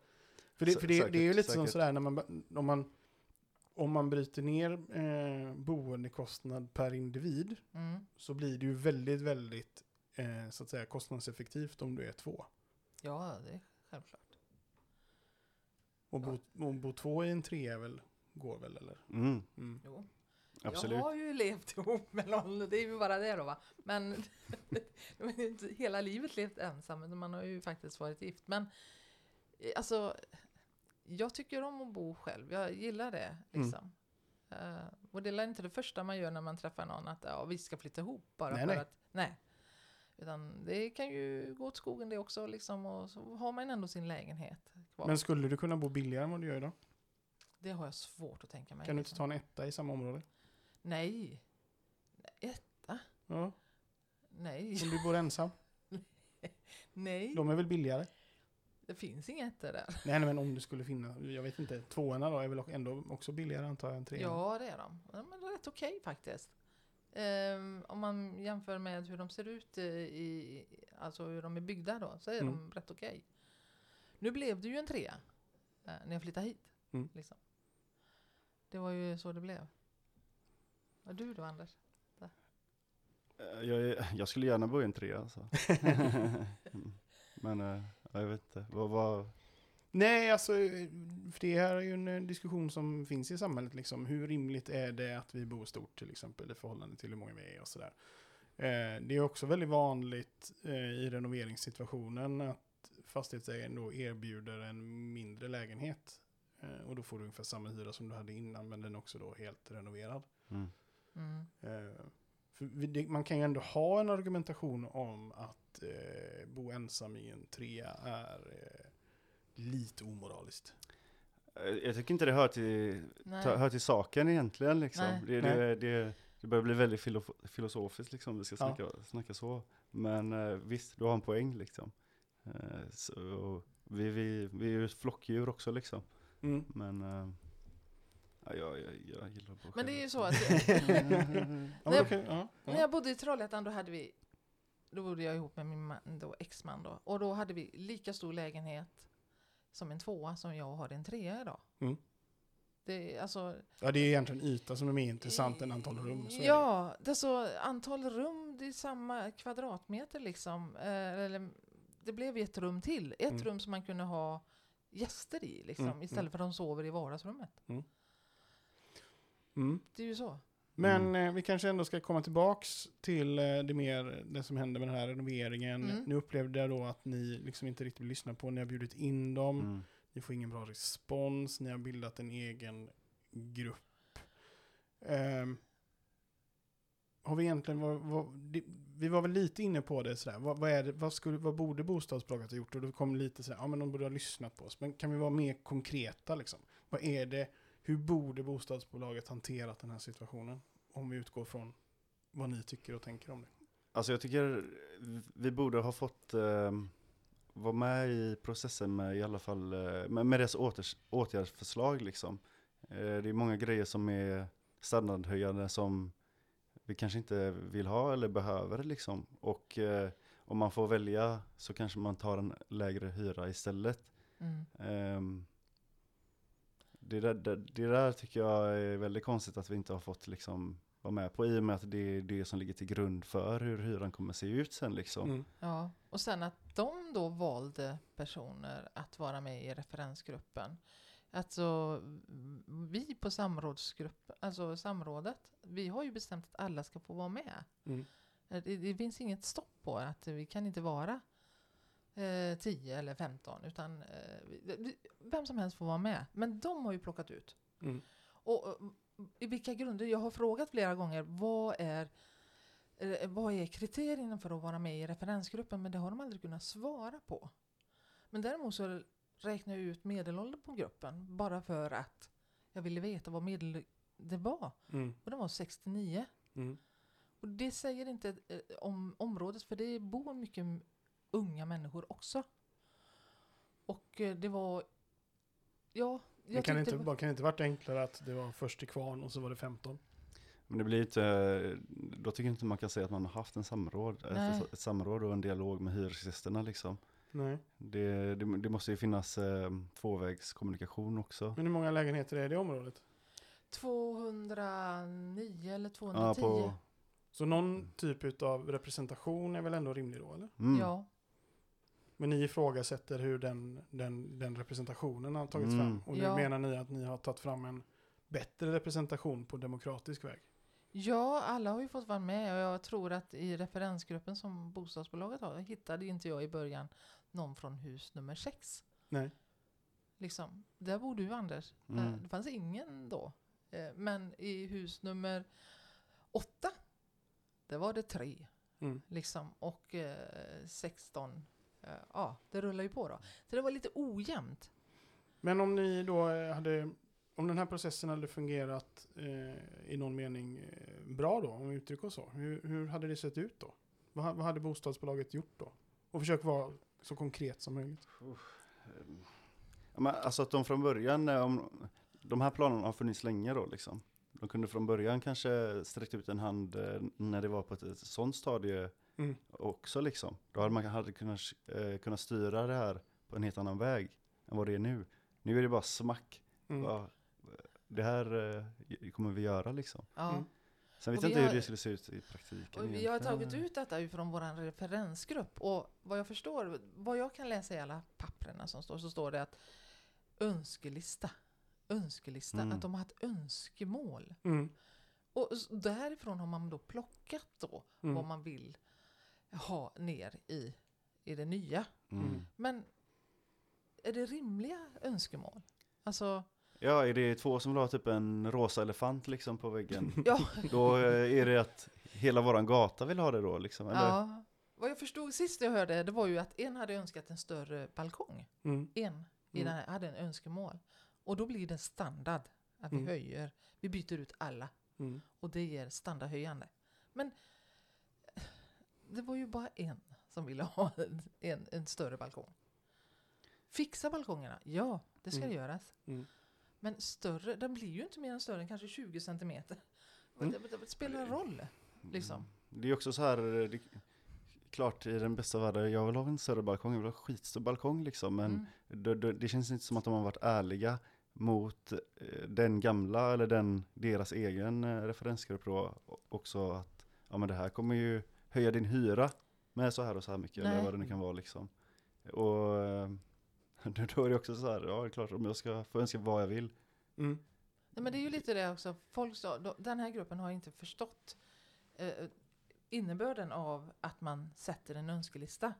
För det, för det, det är ju säkert, lite som säkert. sådär när man, om man, om man bryter ner eh, boendekostnad per individ Mm. så blir det ju väldigt, väldigt eh, så att säga kostnadseffektivt om du är två. Ja, det är självklart. Och bo, och bo två i en tre är väl, går väl eller? Mm, Mm. Jo. absolut. Jag har ju levt ihop med någon, det är ju bara det då va. Men jag har inte hela livet levt ensam, utan man har ju faktiskt varit gift. Men eh, alltså, jag tycker om att bo själv, jag gillar det liksom. Eh, och det är inte det första man gör när man träffar någon, att ja, vi ska flytta ihop bara Nej, för nej. att, nej. Utan det kan ju gå åt skogen det också liksom, och så har man ändå sin lägenhet kvar. Men skulle du kunna bo billigare än vad du gör idag? det har jag svårt att tänka mig. Kan du inte liksom. ta en etta i samma område? Nej. Ett, Ja, nej. om du bor ensam. Nej, De är väl billigare? det finns inget ettor där. Nej, men om det skulle finnas, jag vet inte, tvåorna då är väl ändå också billigare antar jag än treorna? Ja, det är de. De är rätt okej faktiskt. Ehm, om man jämför med hur de ser ut i, alltså hur de är byggda då, så är Mm. de rätt okej. Nu blev det ju en trea eh, när jag flyttade hit. Mm. Liksom. Det var ju så det blev. Och du då Anders? Eh, Jag, jag skulle gärna bo i en trea alltså. Men eh, ja, jag vet inte. Vad, vad, Nej, alltså, för det här är ju en eh, diskussion som finns i samhället. Liksom. Hur rimligt är det att vi bor stort till exempel i förhållande till hur många vi är och sådär. Eh, det är också väldigt vanligt eh, i renoveringssituationen att fastighetsägaren då erbjuder en mindre lägenhet. Eh, och då får du ungefär samma hyra som du hade innan, men den är också då helt renoverad. mm. Mm. Det, man kan ju ändå ha en argumentation om att bo ensam i en trea är lite omoraliskt. Eh, Jag tycker inte det hör till, ta, hör till saken egentligen liksom. Nej. Det, det, det, det börjar bli väldigt filof- filosofiskt liksom, om vi ska Ja. snacka, snacka så. Men eh, visst, du har en poäng liksom. Eh, så, vi, vi, vi är ju flockdjur också liksom. Mm. Men ja, jag, jag, jag gillar bo Men det är ju så att Ja, men Nej. okej, ja, När ja. jag bodde i Trollhättan då hade vi Då bodde jag ihop med min man, då, exman då Och då hade vi lika stor lägenhet Som en tvåa som jag har en trea idag Mm. Det alltså ja, det är egentligen yta som är mer intressant än antal rum. Är det. Ja, det är så antal rum Det är samma kvadratmeter liksom eh, Eller Det blev ett rum till Ett Mm. rum som man kunde ha Gäster i liksom Mm, Istället mm. för att de sover i vardagsrummet Mm. Det är ju så. Men Mm. eh, vi kanske ändå ska komma tillbaks till eh, det mer, det som hände med den här renoveringen. Mm. Nu upplevde jag då att ni liksom inte riktigt vill lyssna på, ni har bjudit in dem, Mm. ni får ingen bra respons, ni har bildat en egen grupp. Ehm, har vi egentligen, vad, vad, det, vi var väl lite inne på det sådär, vad, vad, är det, vad, skulle, vad borde bostadsbolaget ha gjort? Och då kom lite sådär, ja men de borde ha lyssnat på oss. Men kan vi vara mer konkreta liksom? Vad är det, hur borde bostadsbolaget hanterat den här situationen? Om vi utgår från vad ni tycker och tänker om det. Alltså jag tycker vi borde ha fått eh, vara med i processen med i alla fall eh, med, med deras åters, åtgärdsförslag liksom. Eh, det är många grejer som är standardhöjande som vi kanske inte vill ha eller behöver liksom. Och eh, om man får välja så kanske man tar en lägre hyra istället. Mm. Ehm, det, där, det, det där tycker jag är väldigt konstigt att vi inte har fått liksom vara med på i och med att det är det som ligger till grund för hur hyran kommer se ut sen liksom. Mm. Ja, och sen att de då valde personer att vara med i referensgruppen. Alltså vi på samrådsgrupp, alltså samrådet, vi har ju bestämt att alla ska få vara med. Mm. Det, det finns inget stopp på att vi kan inte vara eh, 10 eller 15 utan eh, vem som helst får vara med. Men de har ju plockat ut. Mm. Och eh, i vilka grunder? Jag har frågat flera gånger vad är, eh, vad är kriterierna för att vara med i referensgruppen? Men det har de aldrig kunnat svara på. Men däremot så räknar jag ut medelåldern på gruppen bara för att jag ville veta vad medel det var. Mm. Och den var 69. Mm. Och det säger inte eh, om området för det bor mycket unga människor också. Och eh, det var... Ja, Det jag kan tyckte... inte, bara, kan det inte varit enklare att det var först till kvarn och så var det 15? Men det blir inte, då tycker jag inte man kan säga att man har haft en samråd, Nej. ett, ett samråd och en dialog med hyresgästerna liksom. Nej. Det, det, det måste ju finnas eh, tvåvägskommunikation också. Men hur många lägenheter är det i området? 209 eller 210. Ja, på, Så någon typ av representation är väl ändå rimlig då, eller? mm, Ja. Men ni ifrågasätter hur den, den, den representationen har tagits Mm. fram. Och nu Ja. menar ni att ni har tagit fram en bättre representation på demokratisk väg. ja, alla har ju fått vara med och jag tror att i referensgruppen som bostadsbolaget har hittade inte jag i början någon från hus nummer 6. Nej. Liksom. Där bor du Anders. Eh, Mm. Det fanns ingen då. Eh, Men i hus nummer 8, där var det tre. Mm. Liksom. Och eh, 16, eh, ja det rullar ju på då. Så det var lite ojämnt. Men om ni då eh, hade, om den här processen hade fungerat eh, i någon mening eh, bra då, om vi uttrycker oss så, hur, hur hade det sett ut då? Vad, vad hade bostadsbolaget gjort då? Och försök vara så konkret som möjligt. Ja, men alltså att de från början, eh, om, de här planerna har funnits länge då liksom. De kunde från början kanske sträckt ut en hand när det var på ett, ett sånt stadie Mm. också liksom. Då hade man hade kunnat, eh, kunnat styra det här på en helt annan väg än vad det är nu. Nu är det bara smack. Mm. Ja, det här eh, kommer vi göra liksom. Ja. Mm. Sen vet jag inte har- hur det skulle se ut i praktiken. Och vi har egentligen. tagit ut detta från vår referensgrupp och vad jag förstår, vad jag kan läsa i alla papperna som står, så står det att önskelista, önskelista, Mm. att de har haft önskemål. Mm. Och därifrån har man då plockat då Mm. vad man vill ha ner i, i det nya. Mm. Men är det rimliga önskemål? Alltså, Ja, är det två som vill ha typ en rosa elefant liksom på väggen? ja, då eh, är det att hela våran gata vill ha det då liksom? Eller? ja. Vad jag förstod sist jag hörde det var ju att en hade önskat en större balkong. Mm. En i Mm. den här hade en önskemål. Och då blir det standard att vi Mm. höjer, vi byter ut alla Mm. och det ger standardhöjande. Men det var ju bara en som ville ha en, en, en större balkong. Fixa balkongerna, ja det ska Mm. göras. Mm. Men större, den blir ju inte mer än större än kanske 20 centimeter. Mm. Det, det, spelar roll. Liksom. Det är också så här, eh, det, klart i den bästa världen, jag vill ha en större balkong, jag vill ha en skitstor balkong liksom, men Mm. det, det, det känns inte som att de har varit ärliga mot eh, den gamla eller den, deras egen eh, referensgrupp då också att ja men det här kommer ju höja din hyra med så här och så här mycket eller Nej. vad det nu kan vara liksom. Och eh, då är det också så här, ja det är klart om jag ska få önska vad jag vill, Mm. Nej, men det är ju lite det också. Folk sa, den här gruppen har inte förstått eh, innebörden av att man sätter en önskelista.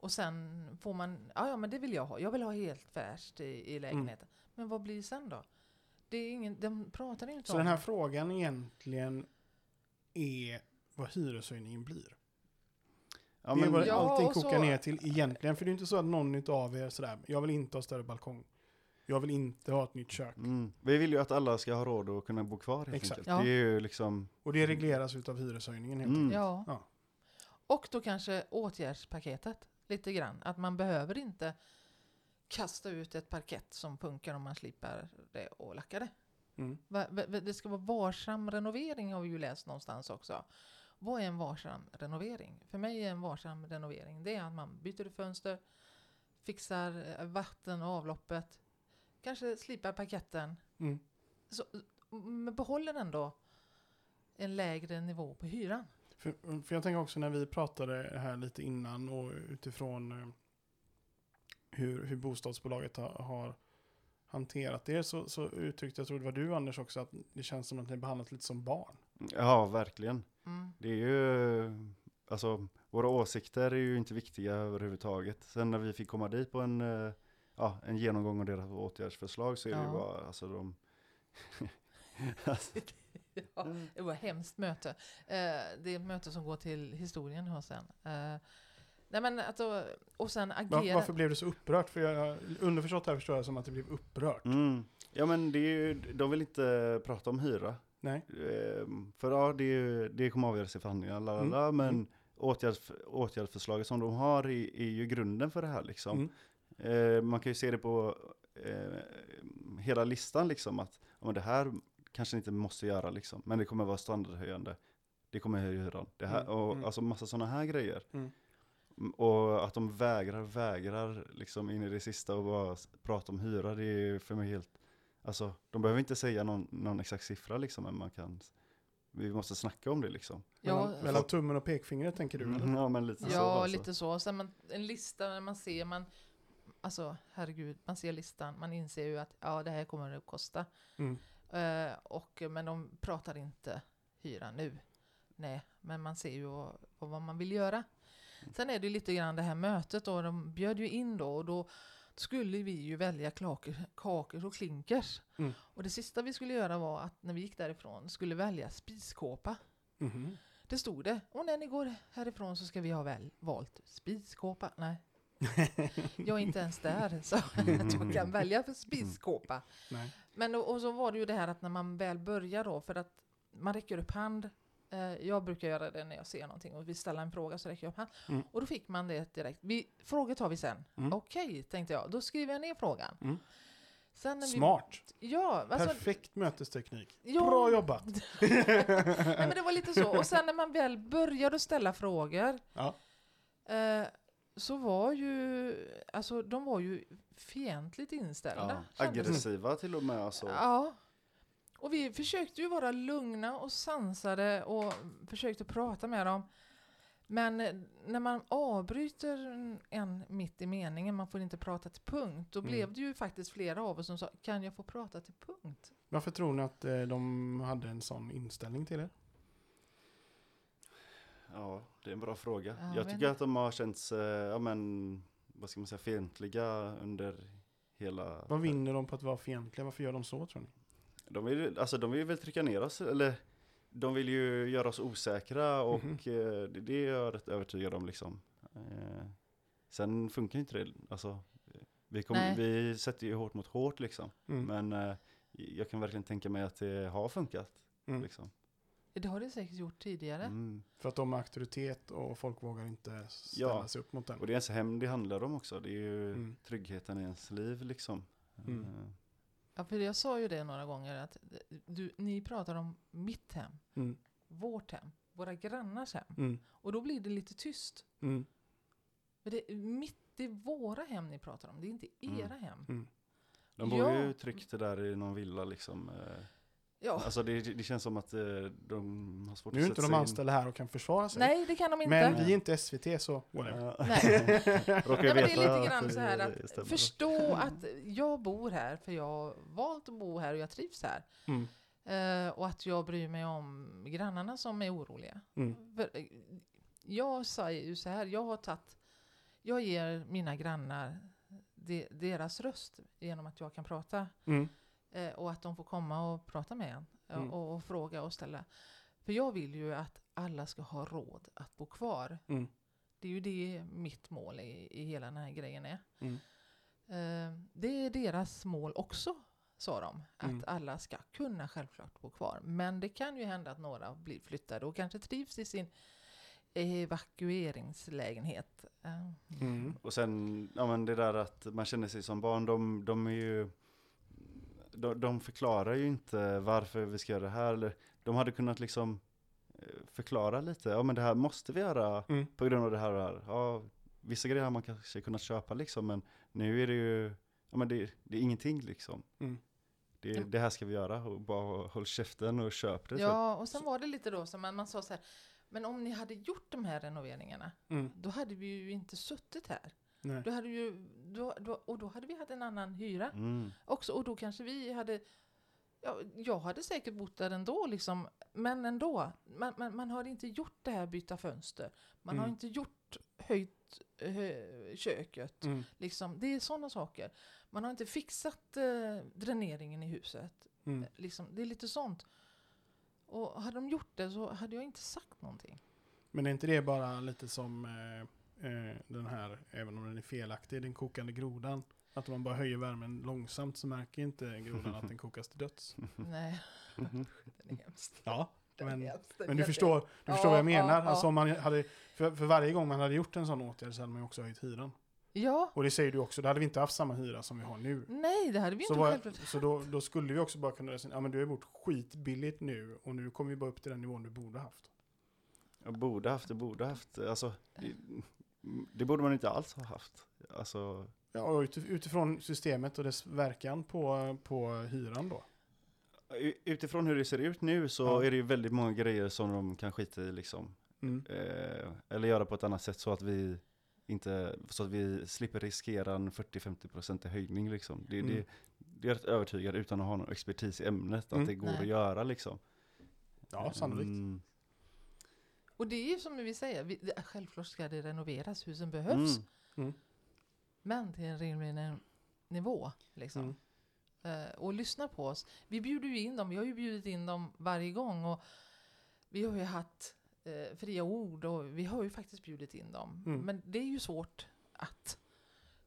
Och sen får man, ja, ja men det vill jag ha. Jag vill ha helt färskt i, i lägenheten. Men vad blir sen då? Det är ingen, de pratar inte Så om den här frågan egentligen är vad hyreshöjningen blir. Ja, det är vad Ja, allting och så- kokar ner till egentligen. För det är inte så att någon av er sådär, jag vill inte ha större balkong. Jag vill inte ha ett nytt kök. mm, vi vill ju att alla ska ha råd att kunna bo kvar helt Exakt. enkelt. Ja. Det är ju liksom, Och det regleras utav hyreshöjningen helt Mm. enkelt. Ja. Ja. Och då kanske åtgärdspaketet lite grann. Att man behöver inte kasta ut ett parkett som funkar om man slipar det och lackar det. Mm. Det ska vara varsam renovering har vi ju läst någonstans också. Vad är en varsam renovering? För mig är en varsam renovering det är att man byter fönster, fixar eh, vatten och avloppet, kanske slipar parketten, Mm. så, men behåller ändå en lägre nivå på hyran. För, för jag tänker också när vi pratade här lite innan och utifrån eh, hur, hur bostadsbolaget har, har hanterat det så, så uttryckte jag tror det var du Anders också att det känns som att ni behandlat lite som barn. ja verkligen. Mm. Det är ju, alltså våra åsikter är ju inte viktiga överhuvudtaget. Sen när vi fick komma dit på en, eh, ja, en genomgång av deras åtgärdsförslag så är det ju Ja. bara, alltså de, alltså, Ja, det var ett hemskt möte. Eh, det är ett möte som går till historien hos sen. Eh, nej men att då, och sen agera. varför blev det så upprört? För jag, underförstått här förstår jag som att det blev upprört. mm. Ja men det är ju, de vill inte prata om hyra. Nej. Ehm, För ja, det, det kommer avgöras i förhandlingar, la, la, Mm. men Mm. åtgärds, åtgärdsförslaget som de har är, är ju grunden för det här liksom. Mm. Eh, man kan ju se det på eh, hela listan liksom att ja, det här kanske inte måste göra liksom, men det kommer vara standardhöjande. Det kommer höja hyran. Det här, Mm, och, mm. Alltså massa sådana här grejer. Mm. Och att de vägrar, vägrar liksom in i det sista och bara prata om hyra, det är för mig helt, alltså de behöver inte säga någon, någon exakt siffra liksom, men man kan, vi måste snacka om det liksom. Ja, mellan, mellan tummen och pekfingret tänker du? Mm, Eller? Ja men lite så Ja, alltså. lite så. Sen man, en lista när man ser, man, alltså herregud, man ser listan, man inser ju att ja, det här kommer att kosta. Mm. Eh, och, men de pratar inte hyra nu. Nej, men man ser ju vad, vad man vill göra. Sen är det lite grann det här mötet då, de bjöd ju in då och då skulle vi ju välja kakor, kakor och klinkers. Mm. Och det sista vi skulle göra var att när vi gick därifrån skulle välja spiskåpa. Mhm. Det stod det. Och när ni går härifrån så ska vi ha väl valt spiskåpa. Nej, jag är inte ens där så att jag kan välja för spiskåpa. Nej. Men och, och så var det ju det här att när man väl börjar då, för att man räcker upp hand. Eh, jag brukar göra det när jag ser någonting och vill ställa en fråga så räcker jag upp hand. Mm. Och då fick man det direkt. Vi, frågor tar vi sen. Mm. Okej, tänkte jag. Då skriver jag ner frågan. Mm. Sen när vi, Smart. Ja, alltså, Perfekt mötesteknik. ja, Bra jobbat. Nej, men det var lite så. Och sen när man väl började ställa frågor Ja. eh, så var ju, alltså de var ju fientligt inställda. Ja, aggressiva till och med alltså. Ja. Och vi försökte ju vara lugna och sansade och försökte prata med dem. Men när man avbryter en- mitt i meningen, man får inte prata till punkt, då Mm. blev det ju faktiskt flera av oss som sa, kan jag få prata till punkt? Varför tror ni att eh, de hade en sån inställning till er? Ja, det är en bra fråga. Ja, jag men- tycker att de har känts, eh, ja men, vad ska man säga, fientliga under hela... Vad vinner de på att vara fientliga? Varför gör de så tror ni? De vill, alltså de vill väl trycka ner oss, eller de vill ju göra oss osäkra och eh, det, det är jag rätt övertygad om liksom. Eh, sen funkar inte det, alltså. eh, Vi, kom, vi sätter ju hårt mot hårt liksom. Mm. Men eh, jag kan verkligen tänka mig att det har funkat. Mm. Liksom. Det har det säkert gjort tidigare. Mm. För att de har auktoritet och folk vågar inte ställa Ja. sig upp mot den. Och det är ens hem det handlar om också. Det är ju Mm. tryggheten i ens liv liksom. Ja, för jag sa ju det några gånger, att du, ni pratar om mitt hem, Mm. vårt hem, våra grannars hem. Mm. Och då blir det lite tyst. Mm. För det är mitt i våra hem ni pratar om, det är inte Mm. era hem. Mm. De bor Ja. ju tryggt där i någon villa liksom. eh, Ja. Alltså det, det känns som att eh, de har svårt Nu är att inte sätta de sig in. anställda här och kan försvara sig. Nej, det kan de inte. men vi är inte SVT så whatever. Ja. Nej. Råkar Nej, men det är veta lite grann så här det att förstå att jag bor här för jag har valt att bo här och jag trivs här. Mm. Eh, och att jag bryr mig om grannarna som är oroliga. Mm. För, eh, jag säger ju så här, jag har tagit, jag ger mina grannar de, deras röst genom att jag kan prata. Mm. Eh, och att de får komma och prata med en. eh, Mm. Och, och fråga och ställa. För jag vill ju att alla ska ha råd att bo kvar. Mm. Det är ju det mitt mål i, i hela den här grejen är. Mm. Eh, det är deras mål också, sa de. Att Mm. alla ska kunna självklart bo kvar. Men det kan ju hända att några blir flyttade och kanske trivs i sin evakueringslägenhet. Eh, Mm. Och sen, ja men det där att man känner sig som barn, de, de är ju de, de förklarar ju inte varför vi ska göra det här. Eller, de hade kunnat liksom eh, förklara lite, ja men det här måste vi göra Mm. på grund av det här och det här. Ja, vissa grejer har man kanske kunnat köpa liksom, men nu är det ju, ja men det, det är ingenting liksom. Mm. Det, Ja. det här ska vi göra och bara håll käften och köp det. Ja, och sen var det lite då som man, man sa så här, men om ni hade gjort de här renoveringarna, Mm. då hade vi ju inte suttit här. Nej. Då hade ju, då, då, och då hade vi haft en annan hyra Mm. också, och då kanske vi hade Ja, jag hade säkert bott där ändå, liksom, men ändå. Man, man, man har inte gjort det här byta fönster. Man har Mm. inte gjort höjt hö, köket. Mm. Liksom, det är sådana saker. Man har inte fixat eh, dräneringen i huset. Mm. Liksom, det är lite sånt. Och hade de gjort det så hade jag inte sagt någonting. Men är inte det bara lite som eh, eh, den här, även om den är felaktig, den kokande grodan? Att om man bara höjer värmen långsamt så märker inte grodan att den kokas till döds. Nej, den är hemskt. Ja, men, men du förstår, du Ja, förstår vad jag ja, menar. ja. Alltså om man hade, för, för varje gång man hade gjort en sån åtgärd så hade man ju också höjt hyran. Ja, Och det säger du också, då hade vi inte haft samma hyra som vi har nu. nej det hade vi Så, inte självklart. så då, då skulle vi också bara kunna resonera, ja men du har bott skitbilligt nu och nu kommer vi bara upp till den nivån du borde haft. Jag borde haft, det borde haft, alltså det, borde man inte alls ha haft. Alltså, Ja, utifrån systemet och dess verkan på, på hyran då. utifrån hur det ser ut nu så Ja. är det ju väldigt många grejer som de kan skita i liksom. Mm. Eh, eller göra på ett annat sätt så att vi inte, så att vi slipper riskera en 40-50% höjning liksom. Det, Mm. det, det är rätt övertygad utan att ha någon expertis i ämnet att Mm. det går Nej. att göra liksom. Ja, sannolikt. Och det är ju som vi säger, vi, självklart ska det renoveras, husen behövs. Mm. Mm. Men till en rimlig ni- nivå. Liksom. Mm. Eh, och lyssna på oss. Vi bjuder ju in dem, vi har ju bjudit in dem varje gång. Och vi har ju haft eh, fria ord och vi har ju faktiskt bjudit in dem. Mm. Men det är ju svårt att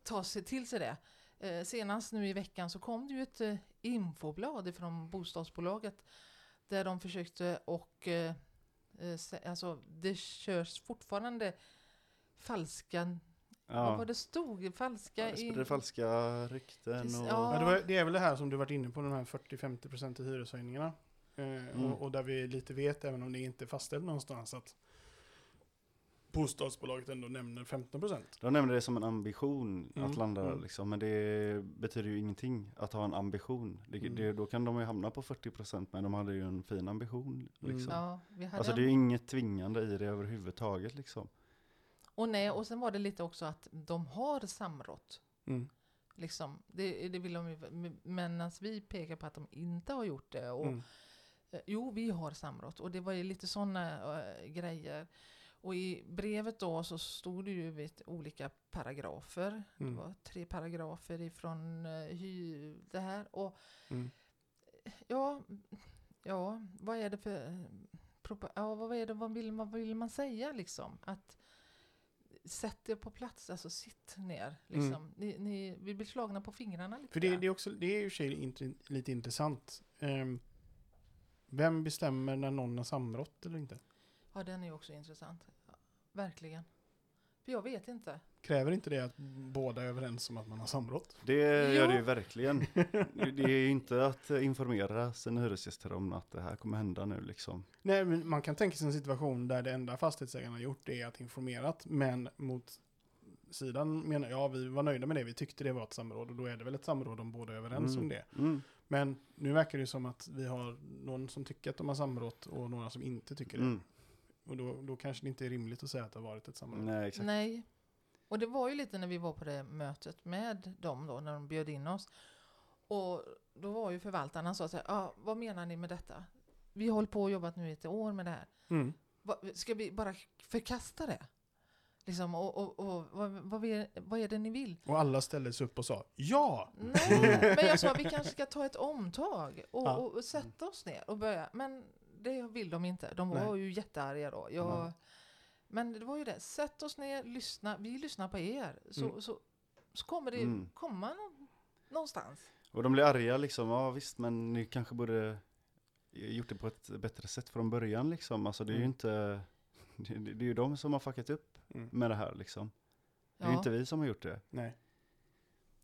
ta sig till sig det. Eh, senast nu i veckan så kom det ju ett infoblad från bostadsbolaget där de försökte och alltså det körs fortfarande falska, vad var Ja. det stod? Falska Ja, in- sprider falska rykten och... ja. Ja, det, var, det är väl det här som du varit inne på, de här 40-50% i hyreshöjningarna. Eh, Mm. och, och där vi lite vet, även om det inte är fastställt någonstans, att bostadsbolaget ändå nämner 15%. De nämnde det som en ambition Mm, att landa mm. liksom, men det betyder ju ingenting att ha en ambition. Det, Mm. det, då kan de ju hamna på 40% men de hade ju en fin ambition. Mm. Liksom. Ja, vi hade Alltså det är ju inget tvingande i det överhuvudtaget liksom. Och, nej, och sen var det lite också att de har samrått. Mm. Liksom, det, det vill de ju, medan vi pekar på att de inte har gjort det. Och, Mm. eh, Jo, vi har samrått och det var ju lite sådana grejer. Och i brevet då så stod det ju vid olika paragrafer. Mm. Det var tre paragrafer ifrån uh, hy, det här. Och Mm. ja, ja, vad är det för... eh, Ja, vad är det, vad vill, man, vad vill man säga liksom? Att sätt er på plats, alltså sitt ner. Liksom. Ni, ni, vi blir slagna på fingrarna lite Mm. För det, det är också, det är ju sig lite intressant. Ehm, vem bestämmer när någon har samrått eller inte? Ja, den är ju också intressant. Ja, verkligen. För jag vet inte. Kräver inte det att båda är överens om att man har samrått? Det gör det ju verkligen. Det är ju inte att informera sina hyresgäster om att det här kommer hända nu liksom. Nej, men man kan tänka sig en situation där det enda fastighetsägarna har gjort är att informerat, men mot sidan menar ja, vi var nöjda med det, vi tyckte det var ett samråd och då är det väl ett samråd om båda är överens Mm. om det. Mm. Men nu verkar det som att vi har någon som tycker att de har samrått och några som inte tycker det. Mm. Och då, då kanske det inte är rimligt att säga att det har varit ett samråd. Nej, exakt. Nej. Och det var ju lite när vi var på det mötet med dem då, när de bjöd in oss. Och då var ju förvaltarna så att säga, ah, vad menar ni med detta? Vi har hållit på och jobbat nu i ett år med det här. Mm. Va, ska vi bara förkasta det? Liksom, och, och, och vad, vad, vi, vad är det ni vill? Och alla ställde sig upp och sa ja! Nej, men jag sa vi kanske ska ta ett omtag och, Ja. och, och sätta oss ner och börja. Men det vill de inte. De var Nej. ju jättearga då. Jag, Men det var ju det, sätt oss ner, lyssna. Vi lyssnar på er. Så, Mm. så, så kommer det Mm. komma nå- någonstans. Och de blir arga liksom, ja visst men ni kanske borde gjort det på ett bättre sätt från början liksom. Alltså det är ju Mm. inte, det, det är ju de som har fuckat upp Mm. med det här liksom. Det är ju Ja. inte vi som har gjort det. Nej.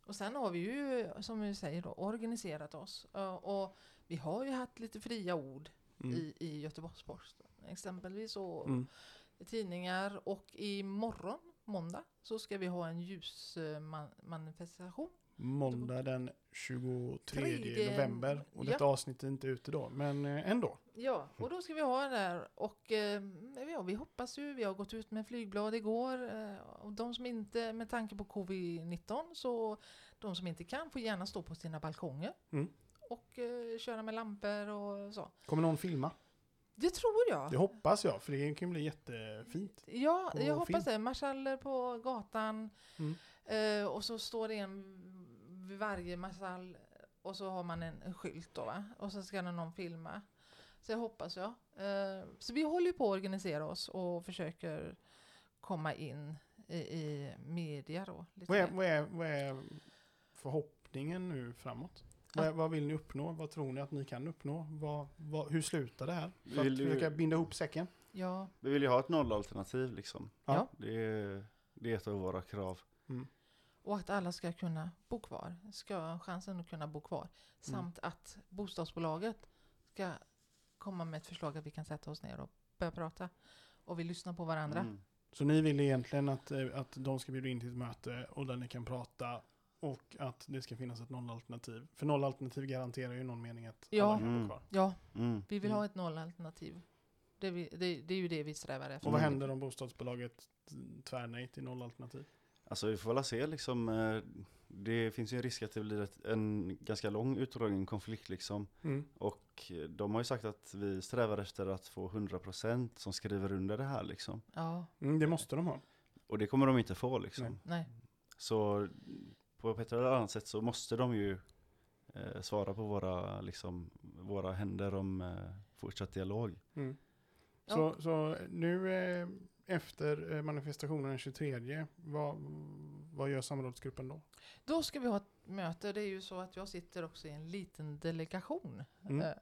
Och sen har vi ju, som vi säger då, organiserat oss. Och vi har ju haft lite fria ord Mm. i, i Göteborgs-Posten. Exempelvis och Mm. i tidningar. Och imorgon, måndag, så ska vi ha en ljusmanifestation. Måndag den 23 Tredje- november. Och detta avsnitt är inte ute då, men eh, ändå. Ja, och då ska vi ha det där. Och eh, ja, vi hoppas ju, vi har gått ut med flygblad igår. Eh, och de som inte, med tanke på covid-19, så de som inte kan får gärna stå på sina balkonger. Mm. Och eh, köra med lampor och så. Kommer någon filma? Det tror jag. Det hoppas jag, för det kan bli jättefint. Ja, jag hoppas film. det. Marschaller på gatan. Mm. Eh, och så står det en vid varje marschall. Och så har man en, en skylt då va? Och så ska någon filma. Så jag hoppas jag. Eh, så vi håller på att organisera oss och försöker komma in i, i media då. Vad är, vad, är, vad är förhoppningen nu framåt? Vad, vad vill ni uppnå? Vad tror ni att ni kan uppnå? Vad, vad, hur slutar det här? För Vill att du- försöka binda ihop säcken. Ja, Vi vill ju ha ett nollalternativ liksom. Ja. Det är, det är ett av våra krav. och att alla ska kunna bo kvar. Ska ha chansen att kunna bo kvar. Samt att bostadsbolaget ska komma med ett förslag att vi kan sätta oss ner och börja prata. Och vi lyssnar på varandra. Mm. Så ni vill egentligen att, eh, att de ska bjuda in till ett möte och där ni kan prata och att det ska finnas ett nollalternativ. För nollalternativ garanterar ju någon mening att Ja. alla kan bo Mm. kvar. Ja, Mm. vi vill Mm. ha ett nollalternativ. Det, vi, det, det är ju det vi strävar efter. Och vad Mm. händer om bostadsbolaget tvär nej till nollalternativ? Alltså vi får väl se liksom. eh, Det finns ju en risk att det blir ett, en ganska lång utdragen konflikt liksom. Mm. Och eh, de har ju sagt att vi strävar efter att få 100% som skriver under det här liksom. Ja, Mm, det måste de ha. Och det kommer de inte få liksom. Nej. nej. Så på ett eller annat sätt så måste de ju eh, svara på våra, liksom, våra händer om eh, fortsatt dialog. Mm. Ja. Så, så nu eh, efter eh, manifestationen den 23, vad, vad gör samrådsgruppen då? Då ska vi ha ett möte. Det är ju så att jag sitter också i en liten delegation Mm. eh,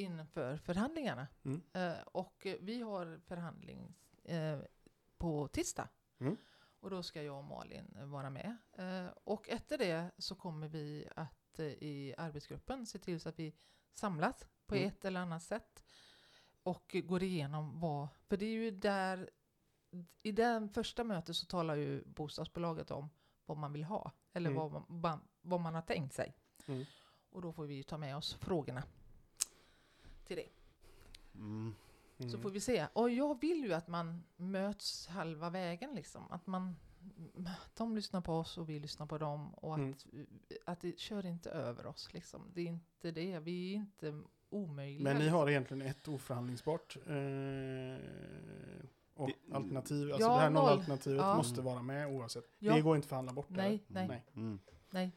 inför förhandlingarna. Mm. Eh, och vi har förhandling på tisdag. Mm. Och då ska jag och Malin eh, vara med. Eh, och efter det så kommer vi att eh, i arbetsgruppen se till så att vi samlas på Mm. ett eller annat sätt. Och går igenom vad, för det är ju där, i det första mötet så talar ju bostadsbolaget om vad man vill ha. Eller Mm. vad, man, vad- vad man har tänkt sig. Mm. Och då får vi ju ta med oss frågorna till det. Mm. Så Mm. får vi se. Och jag vill ju att man möts halva vägen liksom. Att man, de lyssnar på oss och vi lyssnar på dem. Och att, Mm. att det kör inte över oss liksom. Det är inte det. Vi är inte omöjliga. Men ni liksom. har egentligen ett oförhandlingsbart eh, och Det- alternativ. Alltså Ja, det här noll. nollalternativet Ja. måste vara med oavsett. Ja. Det går inte att förhandla bort. Nej, eller? nej, Mm. nej.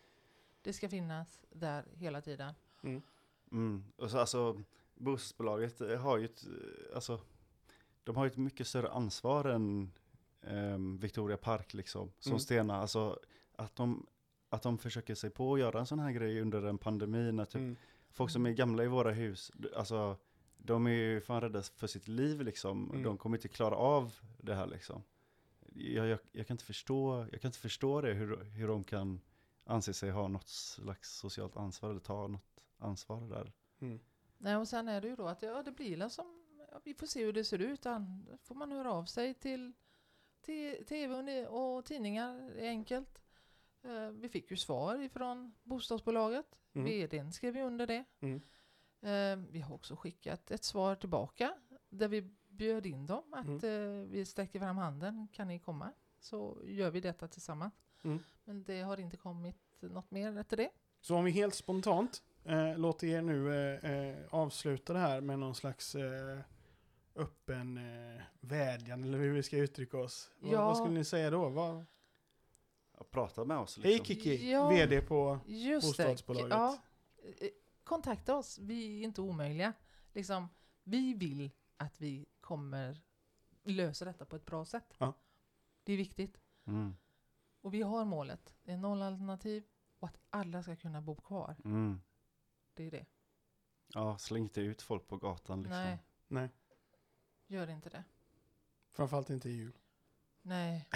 Det ska finnas där hela tiden. Mm. Mm. Och så, alltså, bostadsbolaget eh, har ju ett, alltså, de har ju ett mycket större ansvar än ehm, Victoria Park liksom, som Mm. Stena. Alltså, att de, att de försöker sig på att göra en sån här grej under en pandemi när typ Mm. folk som är gamla i våra hus, alltså de är ju fan rädda för sitt liv liksom. Mm. De kommer inte klara av det här liksom. Jag, jag, jag kan inte förstå, jag kan inte förstå det, hur, hur de kan anse sig ha något slags socialt ansvar eller ta något ansvar där. Mm. Nej, och sen är det ju då att ja, det blir la som, ja, vi får se hur det ser ut. Då får man höra av sig till, till tv och, och tidningar, det är enkelt. Eh, vi fick ju svar ifrån bostadsbolaget. Mm. VDn skrev ju under det. Mm. Eh, vi har också skickat ett svar tillbaka där vi bjöd in dem att Mm. eh, vi sträcker fram handen. Kan ni komma? Så gör vi detta tillsammans. Mm. Men det har inte kommit något mer efter det. Så om vi helt spontant eh, låter er nu eh, eh, avsluta det här med någon slags eh, öppen eh, vädjan eller hur vi ska uttrycka oss. Vad, Ja. vad skulle ni säga då? Vad, Prata med oss Hej liksom. Kiki, Ja. VD på Just det. Bostadsbolaget. Ja, Eh, kontakta oss. Vi är inte omöjliga. Liksom, vi vill att vi kommer lösa detta på ett bra sätt. Ja. Det är viktigt. Mm. Och vi har målet. Det är nollalternativ och att alla ska kunna bo kvar. Mm. Det är det. Ja, släng inte ut folk på gatan liksom. Nej, Nej, gör inte det. framförallt inte i jul. Nej,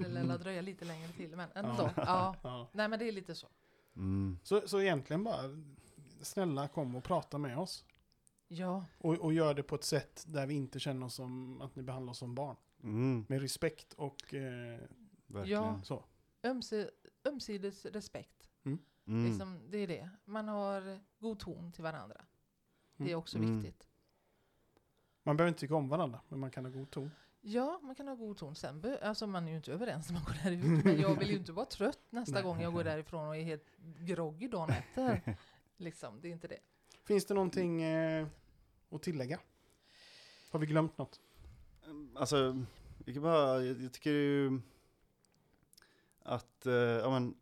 det lär dröja lite längre till. Men ändå. Ja. Ja. Ja. Nej, men det är lite så. Mm. Så, så egentligen bara snälla kom och prata med oss. Ja, Och, och gör det på ett sätt där vi inte känner oss som att ni behandlar oss som barn. Mm. Med respekt och eh, Verkligen. Ja. så. ömse, ömsides respekt. Mm. Liksom, det är det. Man har god ton till varandra. Det är Mm. också Mm. viktigt. Man behöver inte tycka om varandra, men man kan ha god ton. Ja, man kan ha god ton. Sen be- alltså man är ju inte överens när man går därifrån. Men jag vill ju inte vara trött nästa gång jag går därifrån och är helt groggy dagen efter. Liksom, det är inte det. Finns det någonting eh, att tillägga? Har vi glömt något? Alltså, jag, bara, jag, jag tycker ju att, eh, ja men,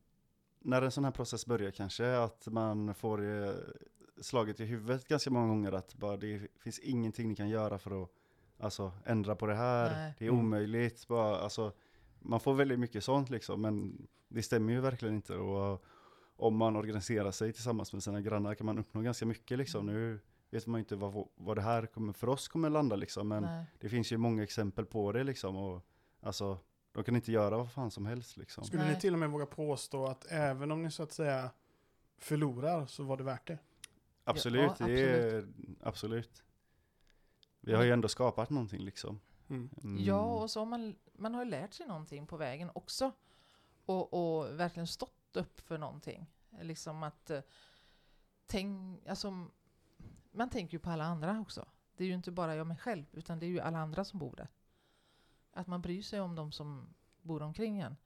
när en sån här process börjar kanske, att man får eh, slaget i huvudet ganska många gånger att bara det finns ingenting ni kan göra för att alltså, ändra på det här. Nej. Det är Mm. omöjligt. Bara, alltså, man får väldigt mycket sånt liksom, men det stämmer ju verkligen inte. Och om man organiserar sig tillsammans med sina grannar kan man uppnå ganska mycket liksom. Nu vet man ju inte vad, vad det här kommer, för oss kommer landa liksom, men Nej. det finns ju många exempel på det liksom. Och, alltså, de kan inte göra vad fan som helst liksom. Skulle Nej. ni till och med våga påstå att även om ni så att säga förlorar så var det värt det? Absolut, Ja, det är absolut. Vi har ju ändå skapat någonting liksom. Mm. Mm. Ja, och så har man, man har ju lärt sig någonting på vägen också. Och, och verkligen stått upp för någonting. Liksom att eh, tänk, alltså, man tänker ju på alla andra också. Det är ju inte bara jag mig själv, utan det är ju alla andra som bor där. Att man bryr sig om de som bor omkring en.